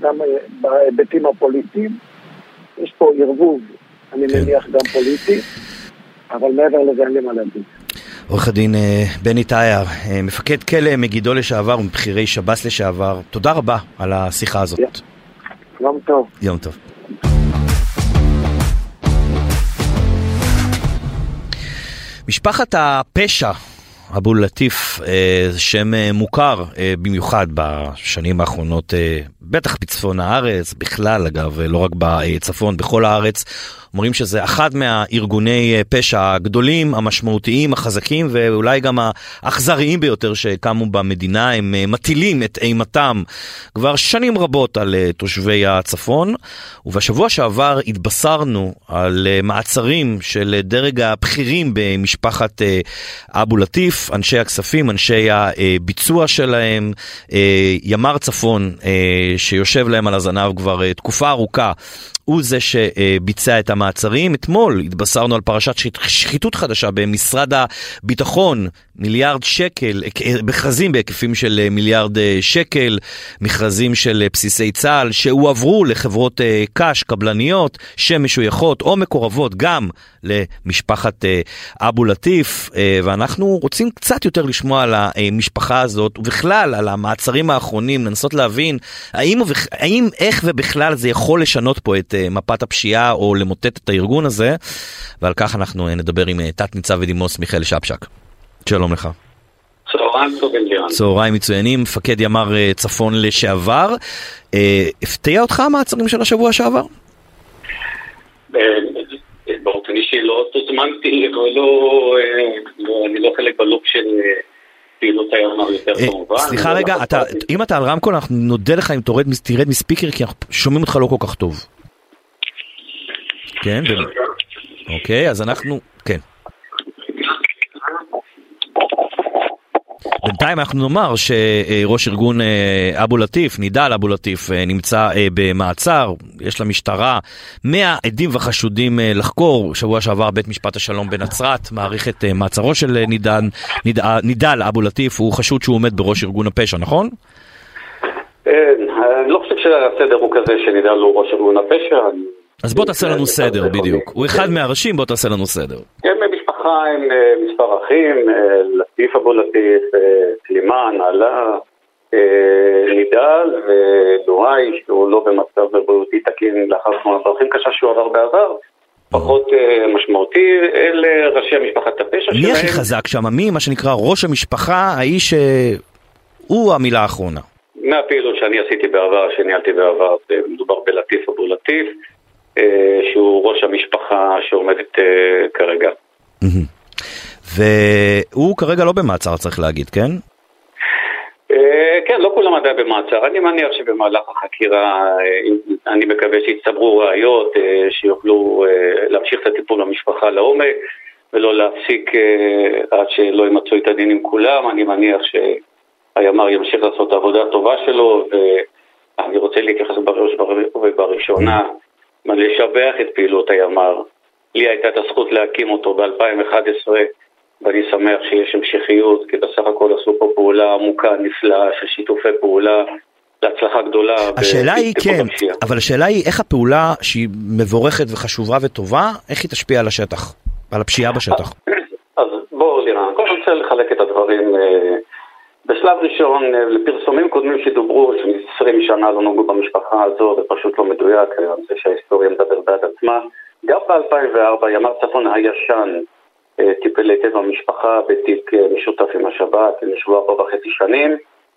S3: גם בהיבטים הפוליטיים. יש פה ערבוב, אני כן. מניח, גם פוליטי. אבל מעבר לזה אין לי מה להגיד.
S2: עורך הדין אה, בני טאייר, אה, מפקד כלא מגידו לשעבר ומבכירי שב"ס לשעבר, תודה רבה על השיחה הזאת.
S3: יום טוב.
S2: יום טוב. משפחת הפשע אבו לטיף, זה שם מוכר במיוחד בשנים האחרונות, בטח בצפון הארץ, בכלל אגב, לא רק בצפון, בכל הארץ. אומרים שזה אחד מהארגוני אה, פשע הגדולים, המשמעותיים, החזקים ואולי גם האכזריים ביותר שקמו במדינה. הם אה, מטילים את אימתם כבר שנים רבות על אה, תושבי הצפון, ובשבוע שעבר התבשרנו על מעצרים של דרג הבכירים במשפחת אבו לטיף, אנשי הכספים, אנשי הביצוע שלהם, ימ"ר צפון שיושב להם על הזנב כבר תקופה ארוכה. הוא זה שביצע את המעצרים. אתמול התבשרנו על פרשת שחיתות חדשה במשרד הביטחון, מיליארד שקל, מכרזים בהיקפים של מיליארד שקל, מכרזים של בסיסי צה"ל שהועברו לחברות קש, קבלניות, שמשויכות או מקורבות גם למשפחת אבו לטיף, ואנחנו רוצים קצת יותר לשמוע על המשפחה הזאת, ובכלל על המעצרים האחרונים, לנסות להבין האם, האם איך ובכלל זה יכול לשנות פה את מפת הפשיעה או למוטט את הארגון הזה, ועל כך אנחנו נדבר עם תת ניצב בדימוס מיכאל שפשק. שלום לך.
S4: צהריים טובים לירן.
S2: צהריים מצוינים, מפקד ימ"ר צפון לשעבר. הפתיע אותך המעצרים של השבוע שעבר?
S4: באופן אישי לא תוזמנתי, ולא, אני לא חלק בלופ של פעילות הימ"ר יותר כמובן.
S2: סליחה רגע, אם אתה על רמקול אנחנו נודה לך אם תרד מספיקר כי אנחנו שומעים אותך לא כל כך טוב. כן, אוקיי, אז אנחנו, כן. בינתיים אנחנו נאמר שראש ארגון אה, אבו לטיף, נידאל אבו לטיף, אה, נמצא אה, במעצר, יש למשטרה 100 עדים וחשודים לחקור, שבוע שעבר בית משפט השלום בנצרת מעריך את מעצרו של נידאל, נידאל אבו לטיף, הוא חשוד שהוא עומד בראש ארגון הפשע, נכון?
S4: אני לא חושב שהסדר הוא כזה שנידאל הוא ראש ארגון הפשע,
S2: אז בוא תעשה לנו סדר בדיוק, הוא אחד מהראשים, בוא תעשה לנו סדר.
S4: כן, משפחה עם מספר אחים, לטיף אבו לטיף, סלימאן, עלה, נידל ודוראי, שהוא לא במצב בריאותי תקין לאחר תמונת דרכים קשה שהוא עבר בעבר. פחות משמעותי, אלה ראשי המשפחת הפשע שלהם.
S2: מי הכי חזק שם? מי, מה שנקרא, ראש המשפחה, האיש שהוא המילה האחרונה?
S4: מהפעילות שאני עשיתי בעבר, שניהלתי בעבר, מדובר בלטיף אבו לטיף. שהוא ראש המשפחה שעומדת כרגע.
S2: והוא כרגע לא במעצר צריך להגיד, כן?
S4: כן, לא כולם עדיין במעצר. אני מניח שבמהלך החקירה, אני מקווה שיצטברו ראיות, שיוכלו להמשיך את הטיפול במשפחה לעומק, ולא להפסיק עד שלא ימצאו את הדין עם כולם. אני מניח שהימ"ר ימשיך לעשות את העבודה הטובה שלו, ואני רוצה להתייחס בראש ובראשונה. לשבח את פעילות הימ"ר. לי הייתה את הזכות להקים אותו ב-2011 ואני שמח שיש המשכיות, כי בסך הכל עשו פה פעולה עמוקה, נפלאה, של שיתופי פעולה, להצלחה גדולה.
S2: השאלה היא כן, אבל השאלה היא איך הפעולה שהיא מבורכת וחשובה וטובה, איך היא תשפיע על השטח, על הפשיעה בשטח.
S4: אז בואו לירן, קודם כל רוצה לחלק את הדברים. בשלב ראשון, לפרסומים קודמים שדוברו, ש-20 שנה לא נוגעו במשפחה הזו, זה פשוט לא מדויק, אני חושב שההיסטוריה מדבר בעד עצמה. גם ב-2004 ימ"ר צפון הישן טיפל היטב במשפחה בתיק משותף עם השב"כ, נשבו ארבע וחצי שנים,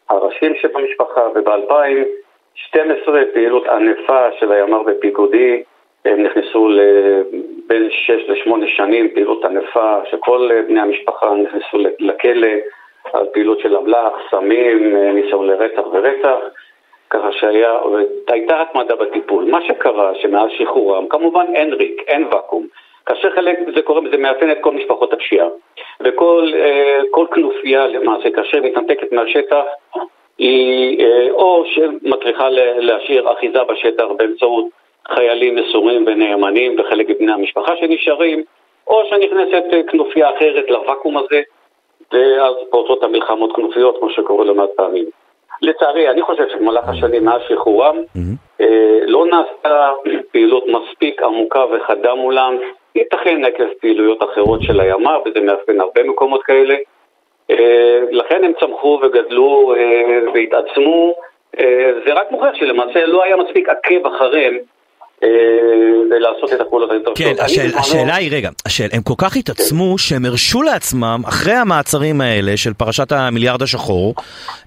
S4: הראשים שבמשפחה, וב-2012 פעילות ענפה של הימ"ר בפיגודי, הם נכנסו בין 6 ל-8 שנים, פעילות ענפה, שכל בני המשפחה נכנסו לכלא. על פעילות של אמל"ח, סמים, ניסיון לרצח ורצח, ככה שהיה, הייתה התמדה בטיפול. מה שקרה, שמאז שחרורם, כמובן אין ריק, אין ואקום. כאשר חלק, זה קורה, זה מאפיין את כל משפחות הפשיעה. וכל כל כנופיה למעשה, כאשר מתנתקת מהשטח, היא או שמטריחה להשאיר אחיזה בשטח באמצעות חיילים מסורים ונאמנים וחלק מבני המשפחה שנשארים, או שנכנסת כנופיה אחרת לוואקום הזה, ואז פורצות המלחמות כנופיות, כמו שקורה לא מעט פעמים. לצערי, אני חושב שבמהלך השנים מאז שחרורם, אה, לא נעשתה פעילות מספיק עמוקה וחדה מולם, ייתכן עקב פעילויות אחרות של הימ"ר, וזה מאפיין הרבה מקומות כאלה. אה, לכן הם צמחו וגדלו אה, והתעצמו. זה רק מוכיח שלמעשה לא היה מספיק עקב אחריהם ולעשות את הפעולות היותר
S2: כן, השאל, השאלה היא, רגע, השאל, הם כל כך התעצמו שהם הרשו לעצמם, אחרי המעצרים האלה של פרשת המיליארד השחור,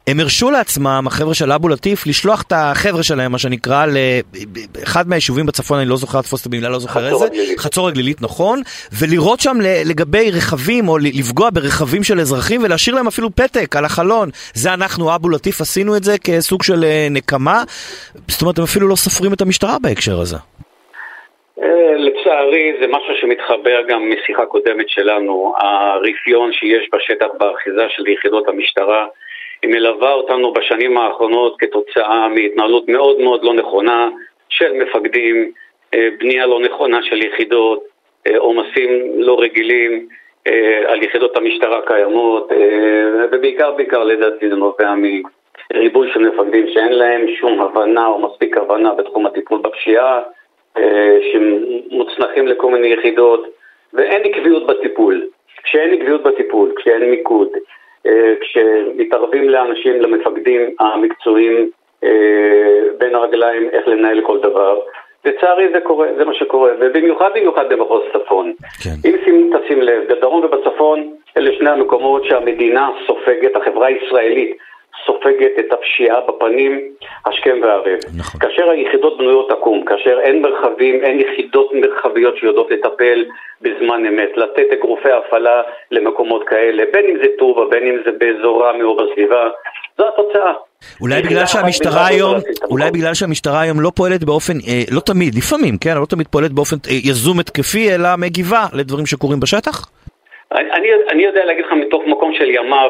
S2: הם הרשו לעצמם, החבר'ה של אבו לטיף, לשלוח את החבר'ה שלהם, מה שנקרא, לאחד מהיישובים בצפון, אני לא זוכר לתפוס את המילה, לא זוכר איזה, חצור הגלילית, נכון, ולירות שם לגבי רכבים, או לפגוע ברכבים של אזרחים, ולהשאיר להם אפילו פתק על החלון. זה אנחנו, אבו לטיף, עשינו את זה כסוג של אה, נקמה. זאת אומרת, הם אפילו לא סופרים את המשטרה בהקשר הזה.
S4: אה, לצערי זה משהו שמתחבר גם משיחה קודמת שלנו, הרפיון שיש בשטח באחיזה של יחידות המשטרה, היא מלווה אותנו בשנים האחרונות כתוצאה מהתנהלות מאוד מאוד לא נכונה של מפקדים, אה, בנייה לא נכונה של יחידות, אה, עומסים לא רגילים על יחידות המשטרה הקיימות, ובעיקר בעיקר לדעתי זה נובע מריבוי של מפקדים שאין להם שום הבנה או מספיק הבנה בתחום הטיפול בפשיעה שמוצנחים לכל מיני יחידות, ואין עקביות בטיפול. כשאין עקביות בטיפול, כשאין מיקוד, אה, כשמתערבים לאנשים, למפקדים המקצועיים אה, בין הרגליים איך לנהל כל דבר, לצערי זה קורה, זה מה שקורה, ובמיוחד במיוחד במחוז צפון. כן. אם תשים לב, בדרום ובצפון אלה שני המקומות שהמדינה סופגת, החברה הישראלית סופגת את הפשיעה בפנים השכם והערב. נכון. כאשר היחידות בנויות עקום, כאשר אין מרחבים, אין יחידות מרחביות שיודעות לטפל בזמן אמת, לתת אגרופי הפעלה למקומות כאלה, בין אם זה טובה, בין אם זה באזור רמי או בסביבה, זו התוצאה.
S2: אולי בגלל שהמשטרה היום, אולי בגלל שהמשטרה היום לא פועלת באופן, אה, לא תמיד, לפעמים, כן, לא תמיד פועלת באופן אה, יזום התקפי, אלא מגיבה לדברים שקורים בשטח?
S4: אני, אני יודע להגיד לך מתוך מקום של ימה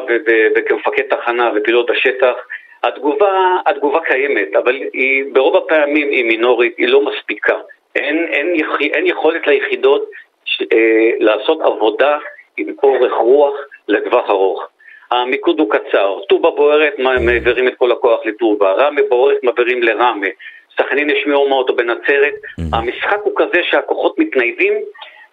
S4: וכמפקד תחנה ופעילות בשטח, התגובה, התגובה קיימת, אבל היא ברוב הפעמים היא מינורית, היא לא מספיקה. אין, אין, אין יכולת ליחידות ש, אה, לעשות עבודה עם אורך רוח לטווח ארוך. המיקוד הוא קצר, טובה בוערת מעבירים את כל הכוח לטובה, רמי בוערת מעבירים לרמי, סכנין יש מאומה אותו בנצרת, mm-hmm. המשחק הוא כזה שהכוחות מתניידים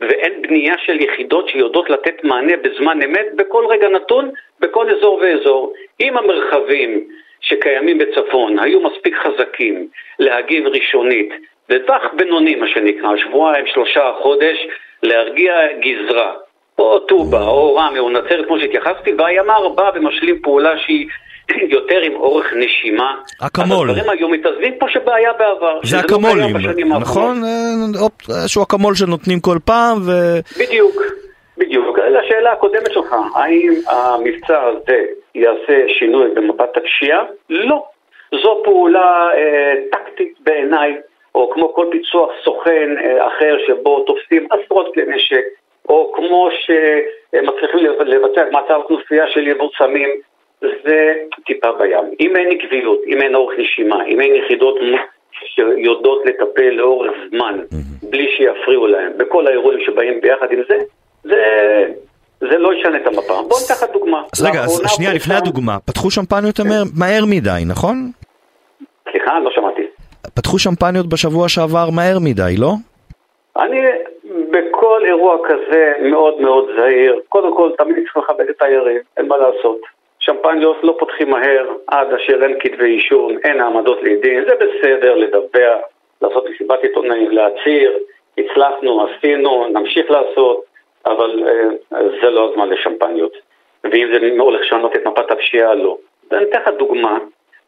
S4: ואין בנייה של יחידות שיודעות לתת מענה בזמן אמת בכל רגע נתון, בכל אזור ואזור. אם המרחבים שקיימים בצפון היו מספיק חזקים להגיב ראשונית, לטווח בינוני מה שנקרא, שבועיים, שלושה, חודש, להרגיע גזרה, או טובה, או רמי, או נצרת כמו שהתייחסתי, והימ"ר בא ומשלים פעולה שהיא יותר עם אורך נשימה.
S2: אקמול.
S4: הדברים היום מתעזבים פה שבעיה בעבר.
S2: זה לא אקמולים, נכון? אה, איזשהו אקמול שנותנים כל פעם ו...
S4: בדיוק, בדיוק. לשאלה הקודמת שלך, האם המבצע הזה יעשה שינוי במפת הפשיעה? לא. זו פעולה אה, טקטית בעיניי, או כמו כל פיצוח סוכן אה, אחר שבו תופסים עשרות כלי נשק, או כמו שמצליחים לבצע את מעצר כנופיה של יבוא סמים זה טיפה בים. אם אין עקביות, אם אין אורך נשימה, אם אין יחידות שיודעות לטפל לאורך זמן. בלי שיפריעו להם, בכל האירועים שבאים ביחד עם זה, זה... זה לא ישנה את המפה. בואו ניקח את דוגמה.
S2: אז רגע, אז שנייה, לפני הדוגמה, פתחו שמפניות כן. מהר מדי, נכון?
S4: סליחה, לא שמעתי.
S2: פתחו שמפניות בשבוע שעבר מהר מדי, לא?
S4: אני בכל אירוע כזה מאוד מאוד זהיר. קודם כל, תמיד צריך לכבד את היריב, אין מה לעשות. שמפניות לא פותחים מהר עד אשר אין כתבי אישום, אין העמדות לדין, זה בסדר לדבר, לעשות מסיבת עיתונאים, להצהיר, הצלחנו, עשינו, נמשיך לעשות, אבל אה, זה לא הזמן לשמפניות. ואם זה הולך לשנות את מפת הפשיעה, לא. ואני אתן לך דוגמה,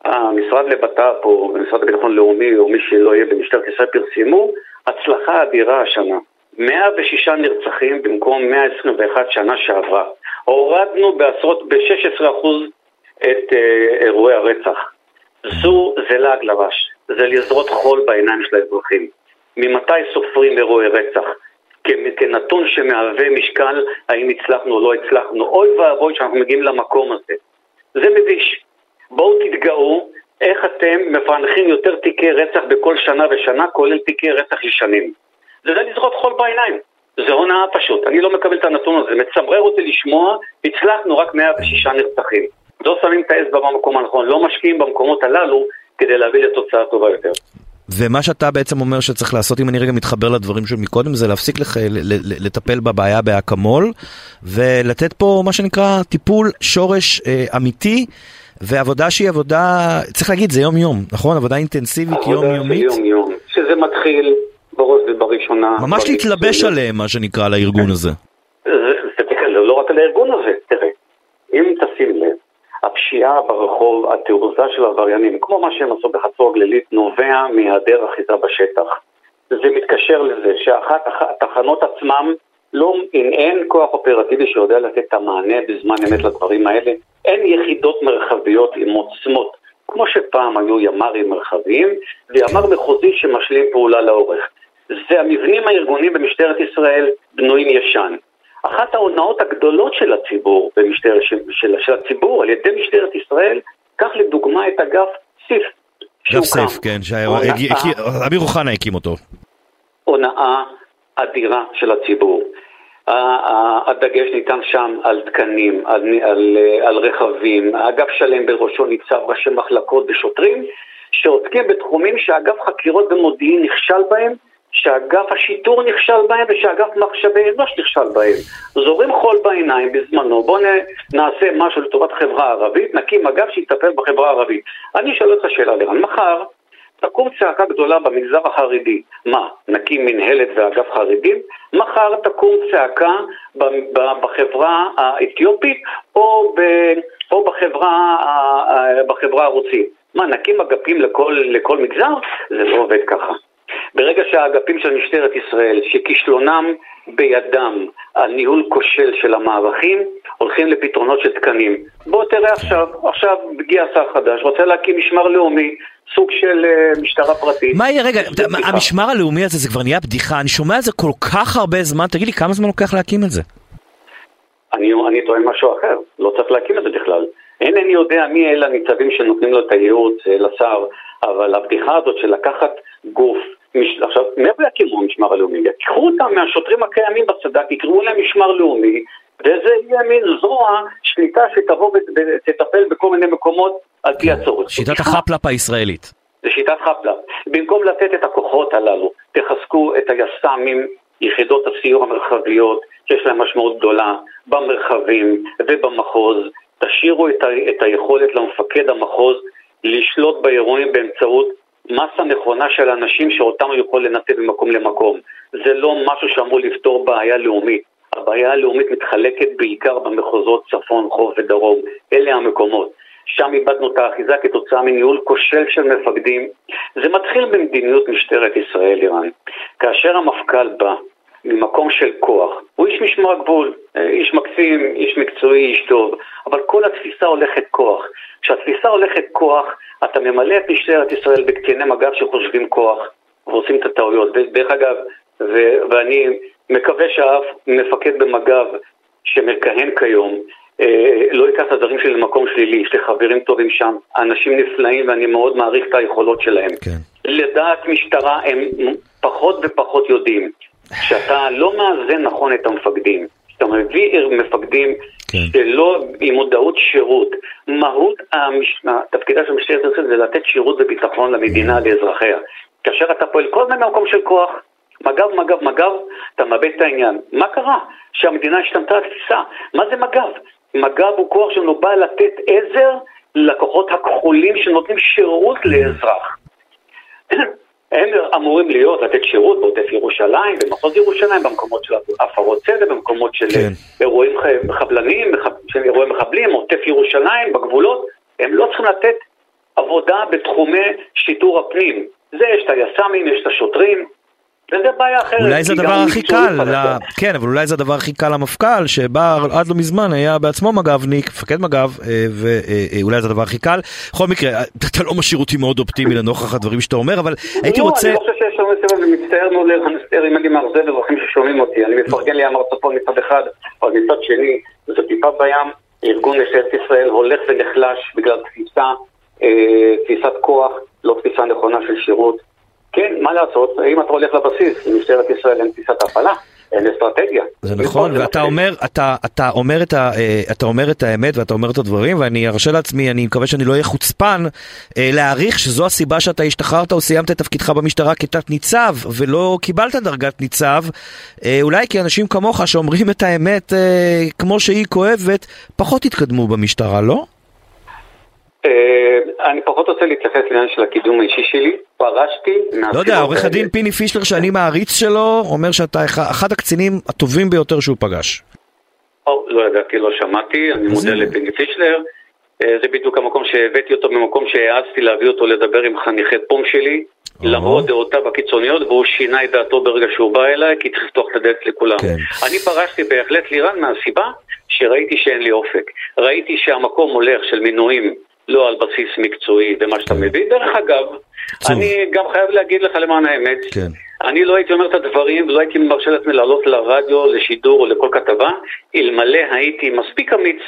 S4: המשרד לבט"פ או המשרד לביטחון לאומי או מי שלא יהיה במשטרת ישראל פרסמו הצלחה אדירה השנה. 106 נרצחים במקום 121 שנה שעברה. הורדנו בעשרות, ב-16% את אה, אירועי הרצח. זו, זה לעג לבש, זה לזרות חול בעיניים של האזרחים. ממתי סופרים אירועי רצח? כנתון שמהווה משקל האם הצלחנו או לא הצלחנו. אוי ואבוי שאנחנו מגיעים למקום הזה. זה מביש. בואו תתגאו איך אתם מפענחים יותר תיקי רצח בכל שנה ושנה, כולל תיקי רצח ישנים. זה לזרות חול בעיניים. זה הונאה פשוט, אני לא מקבל את הנתון הזה, מצמרר אותי לשמוע, הצלחנו רק 106 נרצחים. לא שמים את האצבע במקום הנכון, לא משקיעים במקומות הללו כדי להביא לתוצאה טובה יותר.
S2: ומה שאתה בעצם אומר שצריך לעשות, אם אני רגע מתחבר לדברים של מקודם, זה להפסיק לח... לטפל בבעיה באקמול, ולתת פה מה שנקרא טיפול שורש אה, אמיתי, ועבודה שהיא עבודה, צריך להגיד, זה יום-יום, נכון? עבודה אינטנסיבית, יומיומית.
S4: עבודה יום-יום, שזה מתחיל בראש ובראשונה...
S2: ממש להתלבש עליהם, מה שנקרא, לארגון הזה.
S4: זה, זה, לא רק על הארגון הזה, תראה, אם תשים לב, הפשיעה ברחוב, התעוזה של העבריינים, כמו מה שהם עשו בחצור הגלילית, נובע מהיעדר אחיזה בשטח. זה מתקשר לזה שאחת התחנות עצמם, לא, אם אין כוח אופרטיבי שיודע לתת את המענה בזמן אמת לדברים האלה, אין יחידות מרחביות עם עוצמות, כמו שפעם היו ימ"רים מרחביים, וימ"ר מחוזי שמשלים פעולה לאורך. זה המבנים הארגוניים במשטרת ישראל בנויים ישן. אחת ההונאות הגדולות של הציבור, במשטר, של, של, של הציבור על ידי משטרת ישראל, קח לדוגמה את אגף סיף.
S2: אגף סיף, כן, שאמיר אוחנה הקים אותו.
S4: הונאה אדירה של הציבור. הדגש ניתן שם על תקנים, על, על, על רכבים, אגף שלם בראשו ניצב ראשי מחלקות ושוטרים שעוסקים בתחומים שאגף חקירות ומודיעין נכשל בהם שאגף השיטור נכשל בהם ושאגף מחשבי אנוש נכשל בהם. זורים חול בעיניים בזמנו, בואו נעשה משהו לטובת חברה ערבית, נקים אגף שיטפל בחברה הערבית. אני שואל אותך שאלה לרן, מחר תקום צעקה גדולה במגזר החרדי. מה, נקים מנהלת ואגף חרדים? מחר תקום צעקה בחברה האתיופית או, ב, או בחברה, בחברה הרוסית. מה, נקים אגפים לכל, לכל מגזר? זה לא עובד ככה. ברגע שהאגפים של משטרת ישראל, שכישלונם בידם על ניהול כושל של המערכים, הולכים לפתרונות של תקנים. בוא תראה עכשיו, עכשיו הגיע שר חדש, רוצה להקים משמר לאומי, סוג של uh, משטרה פרטית.
S2: מה יהיה, רגע, המשמר הלאומי הזה זה כבר נהיה בדיחה, אני שומע על זה כל כך הרבה זמן, תגיד לי, כמה זמן לוקח להקים את זה?
S4: אני, אני טוען משהו אחר, לא צריך להקים את זה בכלל. אינני יודע מי אלה הניצבים שנותנים לו את הייעוץ אה, לשר, אבל הבדיחה הזאת של לקחת גוף. עכשיו, מאיפה יקימו המשמר הלאומי? יקחו אותם מהשוטרים הקיימים בסד"כ, יקראו להם משמר לאומי, וזה יהיה מין זרוע שליטה שתבוא ותטפל בכל מיני מקומות על פי הצורך.
S2: שיטת החפלאפ הישראלית.
S4: זה שיטת חפלאפ. במקום לתת את הכוחות הללו, תחזקו את היס"מים, יחידות הסיור המרחביות, שיש להם משמעות גדולה, במרחבים ובמחוז, תשאירו את, ה, את היכולת למפקד המחוז לשלוט באירועים באמצעות מסה נכונה של אנשים שאותם הוא יכול לנתב ממקום למקום. זה לא משהו שאמור לפתור בעיה לאומית. הבעיה הלאומית מתחלקת בעיקר במחוזות צפון, חוף ודרום. אלה המקומות. שם איבדנו את האחיזה כתוצאה מניהול כושל של מפקדים. זה מתחיל במדיניות משטרת ישראל, איראן. כאשר המפכ"ל בא ממקום של כוח. הוא איש משמר הגבול, אה, איש מקסים, איש מקצועי, איש טוב, אבל כל התפיסה הולכת כוח. כשהתפיסה הולכת כוח, אתה ממלא את משטרת ישראל בקציני מג"ב שחושבים כוח ועושים את הטעויות. דרך אגב, ו- ואני מקווה שאף מפקד במג"ב שמכהן כיום אה, לא ייקח את הדברים שלי למקום שלילי, יש לי חברים טובים שם, אנשים נפלאים ואני מאוד מעריך את היכולות שלהם. כן. לדעת משטרה הם פחות ופחות יודעים. שאתה לא מאזן נכון את המפקדים, שאתה מביא מפקדים כן. שלא עם מודעות שירות. מהות המש... תפקידה של משטרת ישראל זה לתת שירות וביטחון למדינה, כן. לאזרחיה. כאשר אתה פועל כל הזמן במקום של כוח, מג"ב, מג"ב, מג"ב, אתה מאבד את העניין. מה קרה? שהמדינה השתנתה התפיסה. מה זה מג"ב? מג"ב הוא כוח שלנו בא לתת עזר לכוחות הכחולים שנותנים שירות לאזרח. *clears throat* הם אמורים להיות, לתת שירות בעוטף ירושלים, במחוז ירושלים, במקומות של הפרות סדר, במקומות של כן. אירועים חבלניים, של אירועי מחבלים, עוטף ירושלים, בגבולות, הם לא צריכים לתת עבודה בתחומי שיטור הפנים. זה יש את היס"מים, יש את השוטרים, וזה בעיה אחרת.
S2: אולי זה הדבר הכי קל, ל... כן, אבל אולי זה הדבר הכי קל למפכ"ל, שבא עד לא מזמן, היה בעצמו מג"בניק, מפקד מג"ב, אה, ואולי זה הדבר הכי קל. בכל מקרה, *laughs* אתה לא משאיר אותי מאוד אופטימי לנוכח הדברים שאתה אומר, אבל הייתי רוצה...
S4: לא, אני חושב שיש לנו סבב ומצטער מאוד להנסתר אם אני מאכזב אזרחים ששומעים אותי. אני מפרגן לי אמר צפון מצד אחד, אבל מצד שני, זה טיפה בים. ארגון נשארת ישראל הולך ונחלש בגלל תפיסה, אה, תפיסת כוח, לא תפיסה נכונה של שירות. כן, מה לעשות, אם אתה הולך לבסיס, למשטרת ישראל אין תפיסת הפעלה. אין אסטרטגיה.
S2: זה נכון, ואתה אומר, אתה, אתה, אומר את ה, אה, אתה אומר את האמת ואתה אומר את הדברים, ואני ארשה לעצמי, אני מקווה שאני לא אהיה חוצפן, אה, להעריך שזו הסיבה שאתה השתחררת או סיימת את תפקידך במשטרה כתת ניצב, ולא קיבלת דרגת ניצב, אה, אולי כי אנשים כמוך שאומרים את האמת כמו שהיא כואבת, פחות התקדמו במשטרה, לא?
S4: אה, אני פחות רוצה להתייחס לעניין של הקידום האישי שלי, פרשתי
S2: לא יודע, עורך הדין פיני פישלר שאני מעריץ שלו, אומר שאתה אחד הקצינים הטובים ביותר שהוא פגש.
S4: לא ידעתי, לא שמעתי, אני מודה לפיני פישלר. אה, זה בדיוק המקום שהבאתי אותו ממקום שהעזתי להביא אותו לדבר עם חניכי פום שלי, למרות דעותיו הקיצוניות, והוא שינה את דעתו ברגע שהוא בא אליי, כי צריך לפתוח את הדלת לכולם. כן. אני פרשתי בהחלט לירן מהסיבה שראיתי שאין לי אופק. ראיתי שהמקום הולך של מינויים לא על בסיס מקצועי ומה שאתה כן. מביא. דרך אגב, צור. אני גם חייב להגיד לך למען האמת, כן. אני לא הייתי אומר את הדברים ולא הייתי מרשה לעצמי לעלות לרדיו, לשידור או לכל כתבה, אלמלא הייתי מספיק אמיץ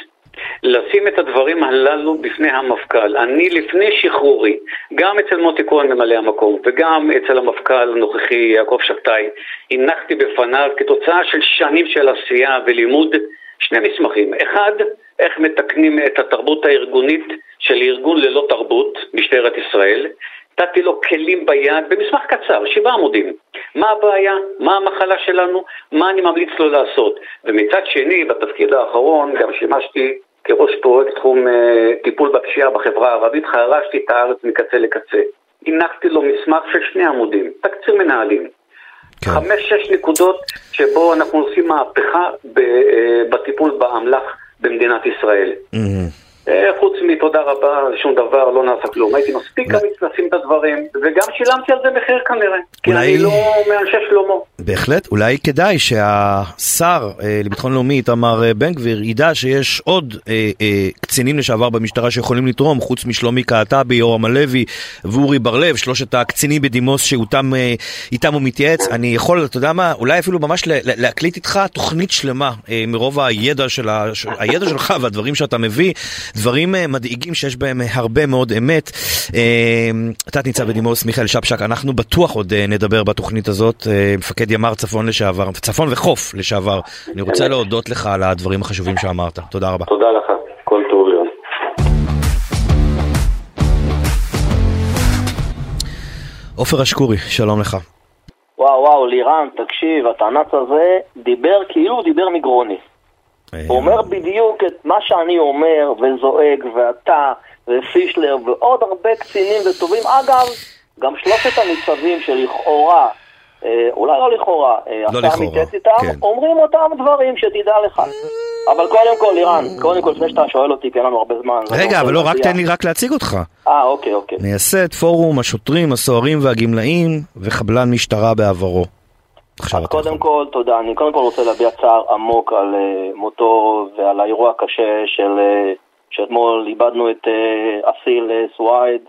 S4: לשים את הדברים הללו בפני המפכ"ל. אני לפני שחרורי, גם אצל מוטי כהן ממלא המקום וגם אצל המפכ"ל הנוכחי יעקב שבתאי, הנחתי בפניו כתוצאה של שנים של עשייה ולימוד שני מסמכים. אחד, איך מתקנים את התרבות הארגונית של ארגון ללא תרבות, משטרת ישראל. נתתי לו כלים ביד במסמך קצר, שבעה עמודים. מה הבעיה? מה המחלה שלנו? מה אני ממליץ לו לעשות? ומצד שני, בתפקיד האחרון גם שימשתי כראש פרויקט תחום אה, טיפול בפשיעה בחברה הערבית, חרשתי את הארץ מקצה לקצה. הנחתי לו מסמך של שני עמודים, תקציר מנהלים. כן. חמש-שש נקודות שבו אנחנו עושים מהפכה אה, בטיפול באמל"ח במדינת ישראל. Mm-hmm. אה, חוץ מתודה רבה, שום דבר, לא נעשה כלום. הייתי מספיק אמיץ לשים את הדברים, וגם שילמתי על זה מחיר כנראה. כי אני לא מאנשי שלמה.
S2: בהחלט, אולי כדאי שהשר אה, לביטחון לאומי, איתמר אה, בן גביר, ידע שיש עוד קצינים לשעבר במשטרה שיכולים לתרום, חוץ משלומי קעטבי, יורם הלוי ואורי בר-לב, שלושת הקצינים בדימוס שאיתם הוא מתייעץ. אני יכול, אתה יודע מה, אולי אפילו ממש להקליט איתך תוכנית שלמה מרוב הידע שלך והדברים שאתה מביא. דברים אה, מדאיגים שיש בהם אה, הרבה מאוד אמת. אה, תת-ניצב בדימוס מיכאל שפשק, אנחנו בטוח עוד נדבר בתוכנית הזאת, מפקד ימ"ר צפון לשעבר, צפון וחוף לשעבר. אני רוצה להודות לך על הדברים החשובים שאמרת. תודה רבה.
S4: תודה לך, כל טוב ליום.
S2: עופר אשקורי, שלום לך.
S5: וואו וואו, לירן, תקשיב, התענץ הזה דיבר כאילו הוא דיבר מגרוני. הוא אומר בדיוק את מה שאני אומר וזועק, ואתה, ופישלר, ועוד הרבה קצינים וטובים. אגב, גם שלושת הניצבים שלכאורה, אה, אולי לא לכאורה, אה, לא אתה מתייעץ איתם, כן. אומרים אותם דברים שתדע לך. אבל קודם כל, לירן, קודם כל, לפני שאתה שואל אותי, כי אין לנו הרבה זמן.
S2: רגע, אבל לא, רק תן לי רק להציג אותך.
S5: אה, אוקיי, אוקיי.
S2: מייסד פורום השוטרים, הסוהרים והגמלאים, וחבלן משטרה בעברו.
S5: אז קודם כל, תודה. אני קודם כל רוצה להביע צער עמוק על uh, מותו ועל האירוע הקשה של... Uh, שאתמול איבדנו את uh, אסיל uh, סואייד.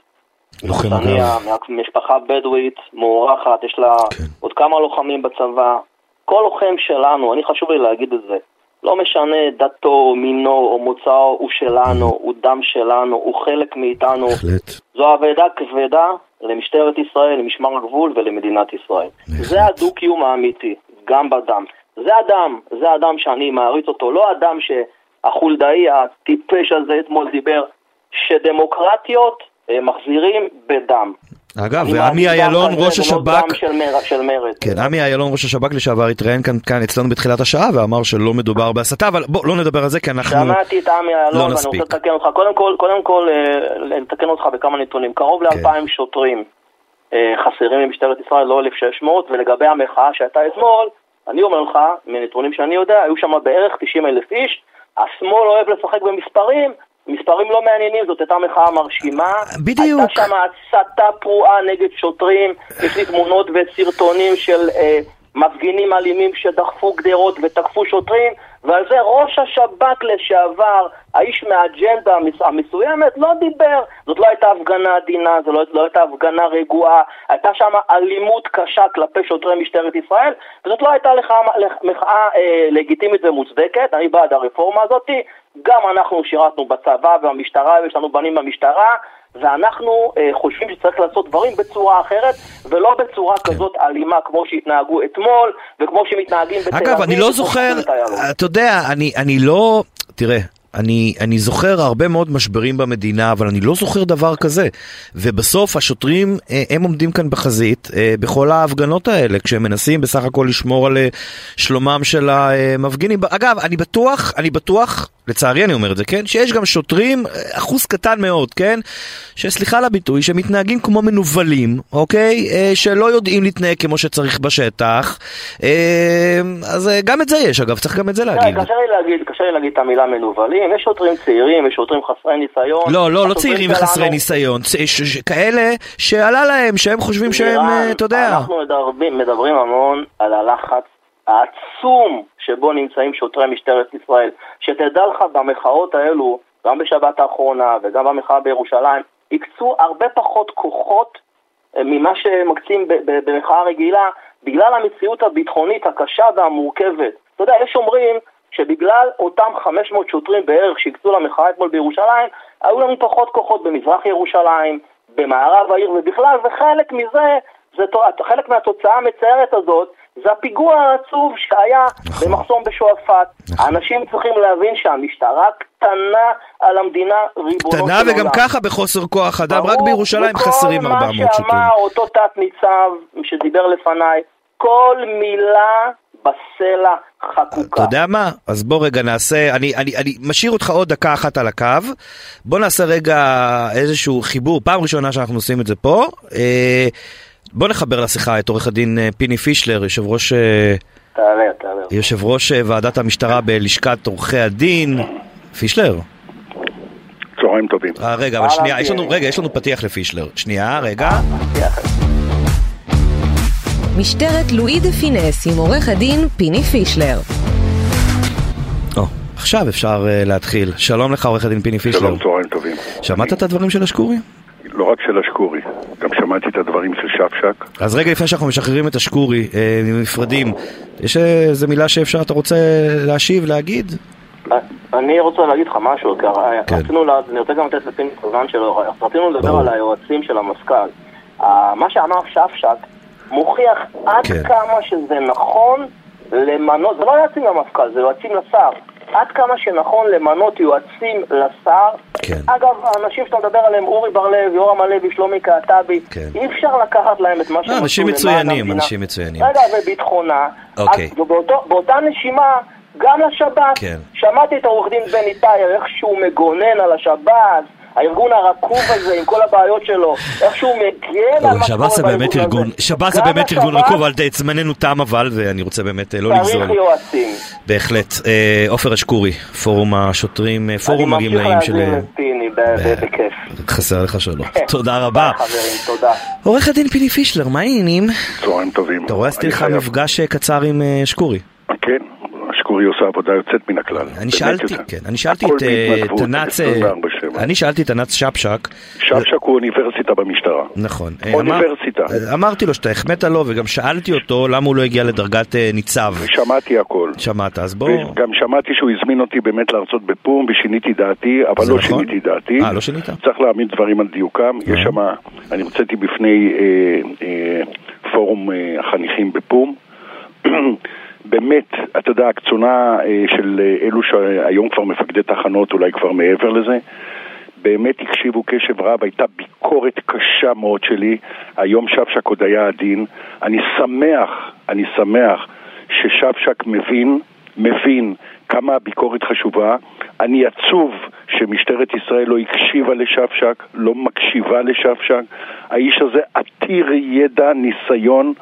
S2: לוחם אגב.
S5: משפחה בדואית, מוערכת, יש לה כן. עוד כמה לוחמים בצבא. כל לוחם שלנו, אני חשוב לי להגיד את זה, לא משנה דתו, מינו או מוצאו, הוא שלנו, mm. הוא דם שלנו, הוא חלק מאיתנו. בהחלט. זו אבדה כבדה למשטרת ישראל, למשמר הגבול ולמדינת ישראל. זה הדו-קיום האמיתי, גם בדם. זה אדם, זה אדם שאני מעריץ אותו, לא אדם שהחולדאי הטיפש הזה אתמול דיבר, שדמוקרטיות אה, מחזירים בדם.
S2: אגב, ועמי אילון, ראש השב"כ,
S5: של מרד.
S2: כן, עמי אילון, ראש השב"כ לשעבר, התראיין כאן, כאן אצלנו בתחילת השעה ואמר שלא מדובר בהסתה, אבל בוא, לא נדבר על זה כי אנחנו
S5: שמעתי את עמי אילון, לא ואני רוצה לתקן אותך. קודם כל, קודם כל, אה, לתקן אותך בכמה נתונים. קרוב ל-2,000 כן. שוטרים אה, חסרים במשטרת ישראל, לא 1,600, ולגבי המחאה שהייתה אתמול, אני אומר לך, מנתונים שאני יודע, היו שם בערך 90 אלף איש. השמאל אוהב לשחק במספרים, מספרים לא מעניינים, זאת הייתה מחאה מרשימה.
S2: בדיוק.
S5: הייתה שם הסתה פרועה נגד שוטרים, יש לי תמונות וסרטונים של אה, מפגינים אלימים שדחפו גדרות ותקפו שוטרים, ועל זה ראש השב"כ לשעבר, האיש מהאג'נדה המסוימת, לא דיבר. זאת לא הייתה הפגנה עדינה, זו לא, לא הייתה הפגנה רגועה, הייתה שם אלימות קשה כלפי שוטרי משטרת ישראל, וזאת לא הייתה לך מחאה אה, לגיטימית ומוצדקת, אני בעד הרפורמה הזאת. גם אנחנו שירתנו בצבא ובמשטרה, ויש לנו בנים במשטרה, ואנחנו אה, חושבים שצריך לעשות דברים בצורה אחרת, ולא בצורה כן. כזאת אלימה כמו שהתנהגו אתמול, וכמו שמתנהגים בתל
S2: אביב. אגב, אני לא זוכר, אתה יודע, אני, אני לא, תראה, אני, אני זוכר הרבה מאוד משברים במדינה, אבל אני לא זוכר דבר כזה. ובסוף השוטרים, אה, הם עומדים כאן בחזית אה, בכל ההפגנות האלה, כשהם מנסים בסך הכל לשמור על אה, שלומם של המפגינים. אגב, אני בטוח, אני בטוח, לצערי אני אומר את זה, כן? שיש גם שוטרים, אחוז קטן מאוד, כן? שסליחה על הביטוי, שמתנהגים כמו מנוולים, אוקיי? אה, שלא יודעים להתנהג כמו שצריך בשטח. אה, אז אה, גם את זה יש, אגב, צריך גם את זה להגיד.
S5: קשה לי להגיד, קשה לי להגיד את המילה מנוולים, יש שוטרים צעירים, יש שוטרים חסרי ניסיון.
S2: לא, לא, לא צעירים וחסרי ניסיון, צ- ש- ש- כאלה שעלה להם, שהם חושבים שהם, אה, אתה יודע.
S5: אנחנו מדברים, מדברים המון על הלחץ העצום שבו נמצאים שוטרי משטרת ישראל. שתדע לך, במחאות האלו, גם בשבת האחרונה וגם במחאה בירושלים, הקצו הרבה פחות כוחות אה, ממה שמקצים במחאה רגילה, בגלל המציאות הביטחונית הקשה והמורכבת. אתה יודע, יש אומרים שבגלל אותם 500 שוטרים בערך שהקצו למחאה אתמול בירושלים, היו לנו פחות כוחות במזרח ירושלים, במערב העיר ובכלל, וחלק מזה, זה, חלק מהתוצאה המצערת הזאת, זה הפיגוע העצוב שהיה
S2: נכון.
S5: במחסום בשועפאט.
S2: נכון.
S5: האנשים צריכים להבין שהמשטרה קטנה על המדינה, ריבונו של עולם.
S2: קטנה וגם ככה בחוסר כוח אדם, רק בירושלים חסרים 400
S5: וכל
S2: שוטרים.
S5: מה שאמר אותו תת-ניצב שדיבר לפניי, כל מילה בסלע חקוקה.
S2: אתה יודע מה? אז בוא רגע נעשה, אני, אני, אני משאיר אותך עוד דקה אחת על הקו, בוא נעשה רגע איזשהו חיבור, פעם ראשונה שאנחנו עושים את זה פה. אה, בוא נחבר לשיחה את עורך הדין אה, פיני פישלר, יושב ראש, אה,
S5: תעלה, תעלה.
S2: יושב ראש אה, ועדת המשטרה בלשכת עורכי הדין. פישלר?
S6: צהריים טובים.
S2: אה, רגע, אבל שנייה, יש לנו. רגע, יש לנו פתיח לפישלר. שנייה, רגע.
S7: משטרת לואי דה פינס עם עורך הדין פיני פישלר.
S2: או, עכשיו אפשר להתחיל. שלום לך עורך הדין פיני פישלר.
S6: שלום, צהריים טובים.
S2: שמעת את הדברים של אשקורי?
S6: לא רק של אשקורי, גם שמעתי את הדברים של שפשק.
S2: אז רגע לפני שאנחנו משחררים את אשקורי, אה, נפרדים, יש איזה מילה שאפשר, אתה רוצה להשיב, להגיד?
S5: אני רוצה להגיד לך משהו, כי הרי
S2: כן.
S5: רצינו, לה- אני רוצה גם לתת לפיני כמובן שלו, רצינו לדבר. על היועצים של המפכ"ל. אה, מה שאמר שפשק מוכיח עד
S2: כן.
S5: כמה שזה נכון למנות, זה לא יועצים למפכ"ל, זה יועצים לשר. עד כמה שנכון למנות יועצים לשר.
S2: כן.
S5: אגב, האנשים שאתה מדבר עליהם, אורי בר-לב, יורם הלוי, שלומי קעטבי,
S2: כן.
S5: אי אפשר לקחת להם את מה שהם
S2: לא,
S5: עשו
S2: אנשים מצוינים. אנשים מצוינים.
S5: רגע, וביטחונה.
S2: אוקיי.
S5: אז ובאותו- באותה נשימה, גם לשב"כ,
S2: כן.
S5: שמעתי את העורך דין בני טאייר, איך שהוא מגונן על השב"כ, הארגון הרקוב הזה עם כל הבעיות שלו, איך שהוא מגן על מה שקורה
S2: שב"ס זה באמת
S5: בארגון
S2: ארגון,
S5: הזה.
S2: שב"ס זה באמת ארגון
S5: לשב"כ
S2: רקוב, אבל זמננו תם אבל, ואני רוצה באמת אה, לא לגזול.
S5: צריך יועצים.
S2: בהחלט. אה, עופר אשקורי, פורום השוטרים, אה, פורום הגמלאים של...
S5: בכיף.
S2: חסר לך שלא. תודה רבה.
S5: חברים, תודה.
S2: עורך הדין פיני פישלר, מה העניינים?
S6: צהריים טובים.
S2: אתה רואה, עשיתי לך מפגש קצר עם אשקורי.
S6: אשקורי עושה עבודה יוצאת מן הכלל.
S2: אני שאלתי. כן, אני שאלתי את אה, תנ"צ, אה,
S6: 24/7.
S2: אני שאלתי את תנ"צ שפשק,
S6: שפשק הוא אוניברסיטה במשטרה.
S2: נכון, אה,
S6: אוניברסיטה.
S2: אה, אמרתי לו שאתה החמאת לו וגם שאלתי אותו למה הוא לא הגיע לדרגת אה, ניצב,
S6: שמעתי הכל.
S2: שמעת, אז בוא,
S6: וגם שמעתי שהוא הזמין אותי באמת להרצות בפו"ם ושיניתי דעתי, אבל לא
S2: נכון?
S6: שיניתי דעתי.
S2: אה, לא שינית?
S6: צריך להעמיד דברים על דיוקם. יש
S2: אה.
S6: שם, אני הרציתי בפני אה, אה, פורום אה, החניכים בפו"ם. *clears throat* באמת, אתה יודע, הקצונה אה, של אה, אלו שהיום כבר מפקדי תחנות, אולי כבר מעבר לזה, באמת הקשיבו קשב רב, הייתה ביקורת קשה מאוד שלי, היום שפשק עוד היה עדין. אני שמח, אני שמח ששפשק מבין, מבין כמה הביקורת חשובה. אני עצוב שמשטרת ישראל לא הקשיבה לשפשק, לא מקשיבה לשפשק. האיש הזה עתיר ידע, ניסיון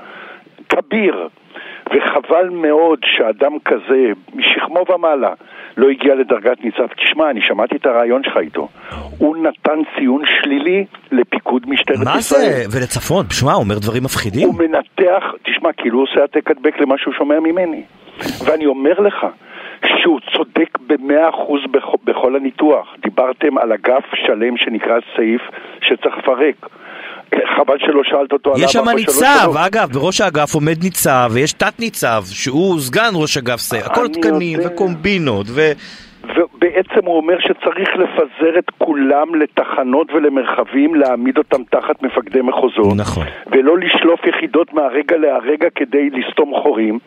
S6: כביר. וחבל מאוד שאדם כזה, משכמו ומעלה, לא הגיע לדרגת ניצב. תשמע, אני שמעתי את הרעיון שלך איתו. הוא נתן ציון שלילי לפיקוד משטרת
S2: מה
S6: ישראל.
S2: זה, ולצפון, שמע, הוא אומר דברים מפחידים,
S6: הוא מנתח, תשמע, כאילו הוא עושה העתק הדבק למה שהוא שומע ממני. ואני אומר לך שהוא צודק במאה אחוז בכ- בכל הניתוח. דיברתם על אגף שלם שנקרא סעיף שצריך לפרק. חבל שלא שאלת אותו על
S2: יש שם
S6: 443.
S2: ניצב, אגב, בראש האגף עומד ניצב, ויש תת ניצב, שהוא סגן ראש אגף זה, הכל תקנים
S6: יודע.
S2: וקומבינות, ו...
S6: ובעצם הוא אומר שצריך לפזר את כולם לתחנות ולמרחבים, להעמיד אותם תחת מפקדי מחוזות.
S2: נכון.
S6: ולא לשלוף יחידות מהרגע להרגע כדי לסתום חורים,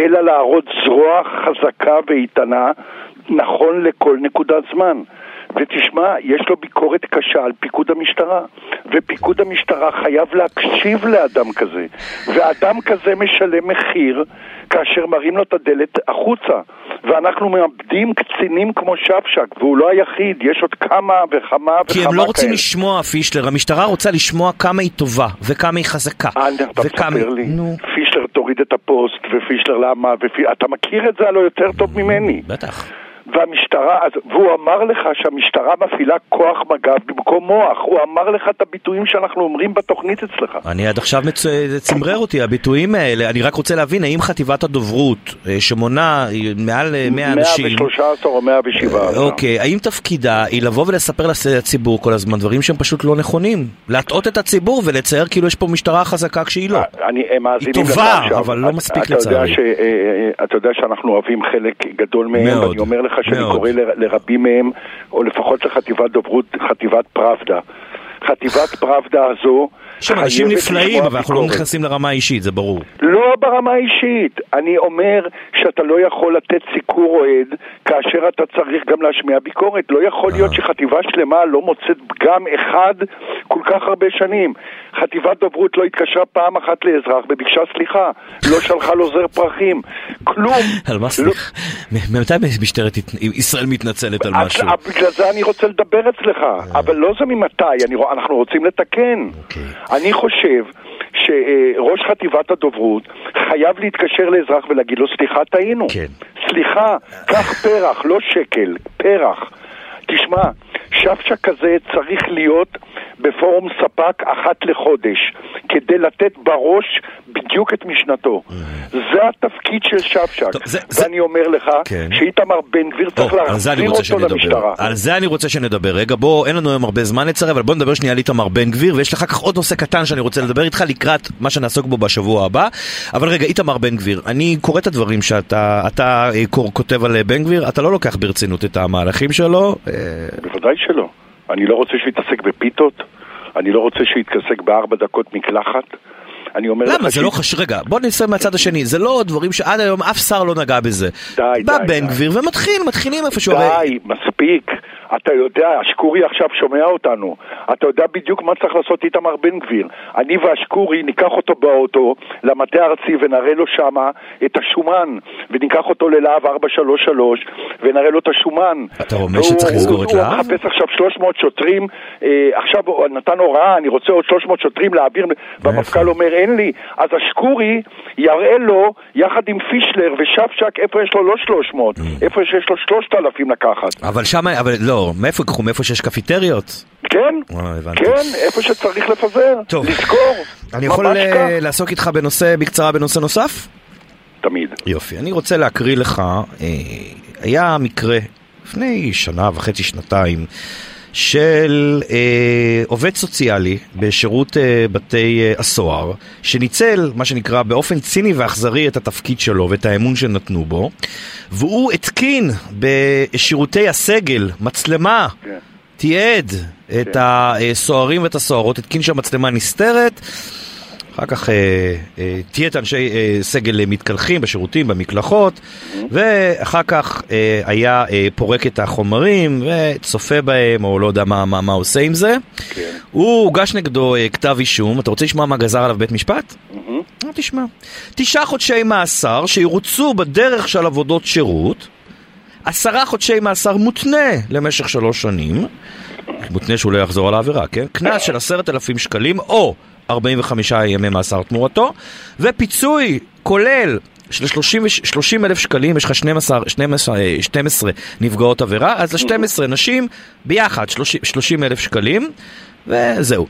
S6: אלא להראות זרוע חזקה ואיתנה, נכון לכל נקודת זמן. ותשמע, יש לו ביקורת קשה על פיקוד המשטרה, ופיקוד המשטרה חייב להקשיב לאדם כזה, ואדם כזה משלם מחיר כאשר מראים לו את הדלת החוצה. ואנחנו מאבדים קצינים כמו שפשק, והוא לא היחיד, יש עוד כמה וכמה וכמה כאלה.
S2: כי הם לא רוצים לשמוע, פישלר, המשטרה רוצה לשמוע כמה היא טובה, וכמה היא חזקה.
S6: אה, אתה
S2: וכמה-
S6: מספר לי,
S2: נו,
S6: פישלר תוריד את הפוסט, ופישלר למה, ופי... אתה מכיר את זה הלא יותר טוב ממני.
S2: בטח.
S6: והמשטרה, אז, והוא אמר לך שהמשטרה מפעילה כוח מג"ב במקום מוח, הוא אמר לך את הביטויים שאנחנו אומרים בתוכנית אצלך.
S2: אני עד עכשיו מצ... זה צמרר אותי, הביטויים האלה. אני רק רוצה להבין, האם חטיבת הדוברות, אה, שמונה אה, מעל אה, 100 אנשים...
S6: 113 או 107.
S2: אוקיי, האם תפקידה היא לבוא ולספר לציבור כל הזמן דברים שהם פשוט לא נכונים? להטעות את הציבור ולצייר כאילו יש פה משטרה חזקה כשהיא לא.
S6: אני, הם מאזינים
S2: היא טובה. אבל לא מספיק לצערי.
S6: אה, אה, אתה יודע שאנחנו אוהבים חלק גדול מהם, ואני אומר לך שאני
S2: מאוד.
S6: קורא ל- לרבים מהם, או לפחות לחטיבת דוברות, חטיבת פראבדה. חטיבת פראבדה הזו
S2: יש שם אנשים נפלאים, אבל אנחנו לא. נכנסים לרמה האישית, זה ברור.
S6: לא ברמה האישית. אני אומר שאתה לא יכול לתת סיקור אוהד כאשר אתה צריך גם להשמיע ביקורת. לא יכול להיות שחטיבה שלמה לא מוצאת פגם אחד כל כך הרבה שנים. חטיבת דוברות לא התקשרה פעם אחת לאזרח וביקשה סליחה. לא שלחה לו זר פרחים. כלום. *laughs*
S2: על מה
S6: לא-
S2: סליחה? ממתי משטרת ישראל מתנצלת על משהו?
S6: בגלל זה אני רוצה לדבר אצלך, אבל לא זה ממתי, אנחנו רוצים לתקן.
S2: אוקיי.
S6: אני חושב שראש חטיבת הדוברות חייב להתקשר לאזרח ולהגיד לו סליחה טעינו.
S2: כן.
S6: סליחה, קח פרח, לא שקל, פרח. תשמע, שפשק כזה צריך להיות בפורום ספק אחת לחודש, כדי לתת בראש בדיוק את משנתו. זה התפקיד של שפשק.
S2: טוב, זה- זה-
S6: ואני אומר לך
S2: כן.
S6: שאיתמר בן גביר צריך להחזיר
S2: רוצה
S6: אותו
S2: שנדבר.
S6: למשטרה.
S2: על זה אני רוצה שנדבר. רגע, בוא, אין לנו היום הרבה זמן לצער, אבל בוא נדבר שנייה על איתמר בן גביר, ויש לך כך עוד נושא קטן שאני רוצה לדבר איתך לקראת מה שנעסוק בו בשבוע הבא. אבל רגע, איתמר בן גביר, אני קורא את הדברים שאתה אתה, אה, קור- כותב על אה, בן גביר, אתה לא לוקח ברצינות את המהלכים שלו. אה,
S6: בוודאי שלא. אני לא רוצה שהוא יתעסק בפיתות, אני לא רוצה שהוא יתעסק בארבע דקות מקלחת. אני אומר לך
S2: למה? זה
S6: ש-
S2: לא חשוב. רגע, בוא ננסה מהצד השני. זה לא דברים שעד היום אף שר לא נגע בזה.
S6: די,
S2: בא
S6: די,
S2: בן
S6: די.
S2: גביר ומתחיל, מתחילים איפשהו. הרי-
S6: די, מספיק. אתה יודע, אשקורי עכשיו שומע אותנו. אתה יודע בדיוק מה צריך לעשות איתמר בן גביר. אני ואשקורי ניקח אותו באוטו למטה הארצי ונראה לו שמה את השומן, וניקח אותו ללהב 433 ונראה לו את השומן.
S2: אתה רומז
S6: והוא-
S2: שצריך לסגור
S6: הוא-
S2: את
S6: הוא
S2: להב?
S6: מחפש עכשיו 300 שוטרים, אה, עכשיו הוא נתן הוראה, אני רוצה עוד 300 שוטרים להעביר, והמפכ"ל אומר אין לי. אז אשקורי יראה לו, יחד עם פישלר ושפשק, איפה יש לו לא 300, איפה שיש לו 3,000 לקחת.
S2: אבל שמה, אבל לא, מאיפה ייקחו? מאיפה שיש קפיטריות?
S6: כן. כן, איפה שצריך לפזר. לזכור,
S2: אני יכול אה. לעסוק איתך בנושא, בקצרה בנושא נוסף?
S6: תמיד.
S2: יופי. אני רוצה להקריא לך, אה, היה מקרה לפני שנה וחצי, שנתיים, של אה, עובד סוציאלי בשירות אה, בתי אה, הסוהר, שניצל, מה שנקרא, באופן ציני ואכזרי את התפקיד שלו ואת האמון שנתנו בו, והוא התקין בשירותי הסגל מצלמה.
S6: כן.
S2: תיעד את הסוהרים ואת הסוהרות, התקין שם מצלמה נסתרת, אחר כך אה, אה, תיעד אנשי אה, סגל מתקלחים בשירותים, במקלחות, ואחר כך היה פורק את החומרים וצופה בהם, או לא יודע מה, מה, מה עושה עם זה.
S6: כן.
S2: הוא הוגש נגדו כתב אישום, אתה רוצה לשמוע מה גזר עליו בית משפט? אה, תשמע. תשעה חודשי מאסר שירוצו בדרך של עבודות שירות, עשרה חודשי מאסר מותנה למשך שלוש שנים, מותנה שהוא לא יחזור על העבירה, כן? קנס של עשרת אלפים שקלים או 45 ימי מאסר תמורתו, ופיצוי כולל של 30 אלף שקלים, יש לך 12, 12, אה, 12 נפגעות עבירה, אז ל-12 נשים ביחד 30 אלף שקלים, וזהו.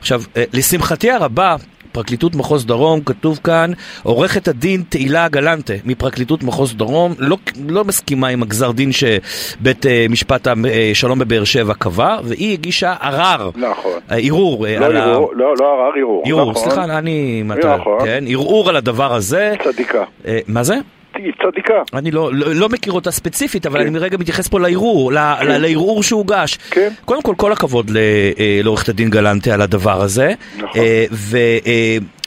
S2: עכשיו, אה, לשמחתי הרבה, פרקליטות מחוז דרום, כתוב כאן, עורכת הדין תהילה גלנטה מפרקליטות מחוז דרום, לא, לא מסכימה עם הגזר דין שבית אה, משפט השלום בבאר שבע קבע, והיא הגישה ערר,
S6: נכון.
S2: אה, ערעור אה,
S6: לא
S2: על ה...
S6: ערעור, לא, לא ערר, ערעור.
S2: ערעור,
S6: נכון.
S2: סליחה, אני...
S6: נכון.
S2: כן, ערעור על הדבר הזה.
S6: צדיקה.
S2: אה, מה זה?
S6: היא צדיקה.
S2: אני לא, לא, לא מכיר אותה ספציפית, אבל
S6: כן.
S2: אני רגע מתייחס פה לערעור, ל- לערעור שהוגש.
S6: כן.
S2: קודם כל, כל הכבוד אה, לעורכת הדין גלנטה על הדבר הזה.
S6: נכון.
S2: אה,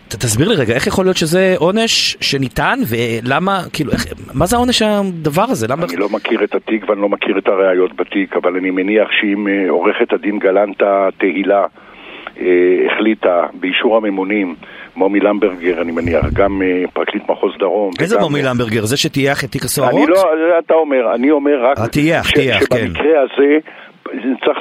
S2: ת- תסביר לי רגע, איך יכול להיות שזה עונש שניתן, ולמה, כאילו, איך, מה זה העונש הדבר הזה? למה...
S6: אני לא מכיר את התיק ואני לא מכיר את הראיות בתיק, אבל אני מניח שאם אה, עורכת הדין גלנטה תהילה אה, החליטה באישור הממונים, מומי למברגר אני מניח, גם אה, פרקליט מחוז דרום.
S2: איזה מומי למברגר? זה שטייח את תיק הסוהרות?
S6: אני לא, אתה אומר, אני אומר רק
S2: הטייח,
S6: ש-
S2: טייח, כן.
S6: שבמקרה הזה צריך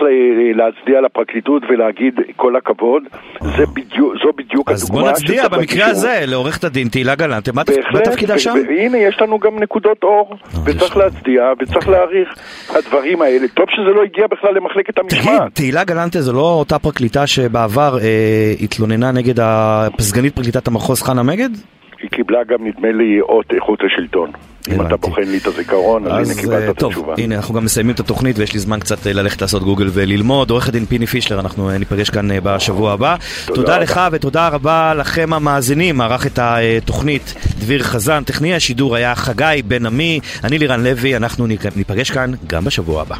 S6: להצדיע לפרקליטות ולהגיד כל הכבוד, זה בדיוק, זו בדיוק
S2: אז
S6: הדוגמה
S2: בוא נצדיע במקרה הזה לעורכת הדין תהילה גלנט, מה תפקידה שם?
S6: והנה יש לנו גם נקודות אור, וצריך להצדיע וצריך להעריך הדברים האלה. טוב שזה לא הגיע בכלל למחלקת
S2: תגיד,
S6: המשמעת.
S2: תהילה גלנטה זו לא אותה פרקליטה שבעבר אה, התלוננה נגד הסגנית פרקליטת המחוז חנה מגד?
S6: היא קיבלה גם נדמה לי אות איכות השלטון. אם אתה. בוחן לי את הזיכרון, אז הנה קיבלת
S2: אה,
S6: את
S2: טוב,
S6: התשובה.
S2: הנה אנחנו גם מסיימים את התוכנית ויש לי זמן קצת אה, ללכת לעשות גוגל וללמוד. עורך הדין פיני פישלר, אנחנו אה, ניפגש כאן בשבוע הבא.
S6: תודה.
S2: לך ותודה רבה לכם המאזינים. ערך את התוכנית דביר חזן, טכנאי השידור היה חגי בן עמי, אני לירן לוי, אנחנו ניפגש כאן גם בשבוע הבא.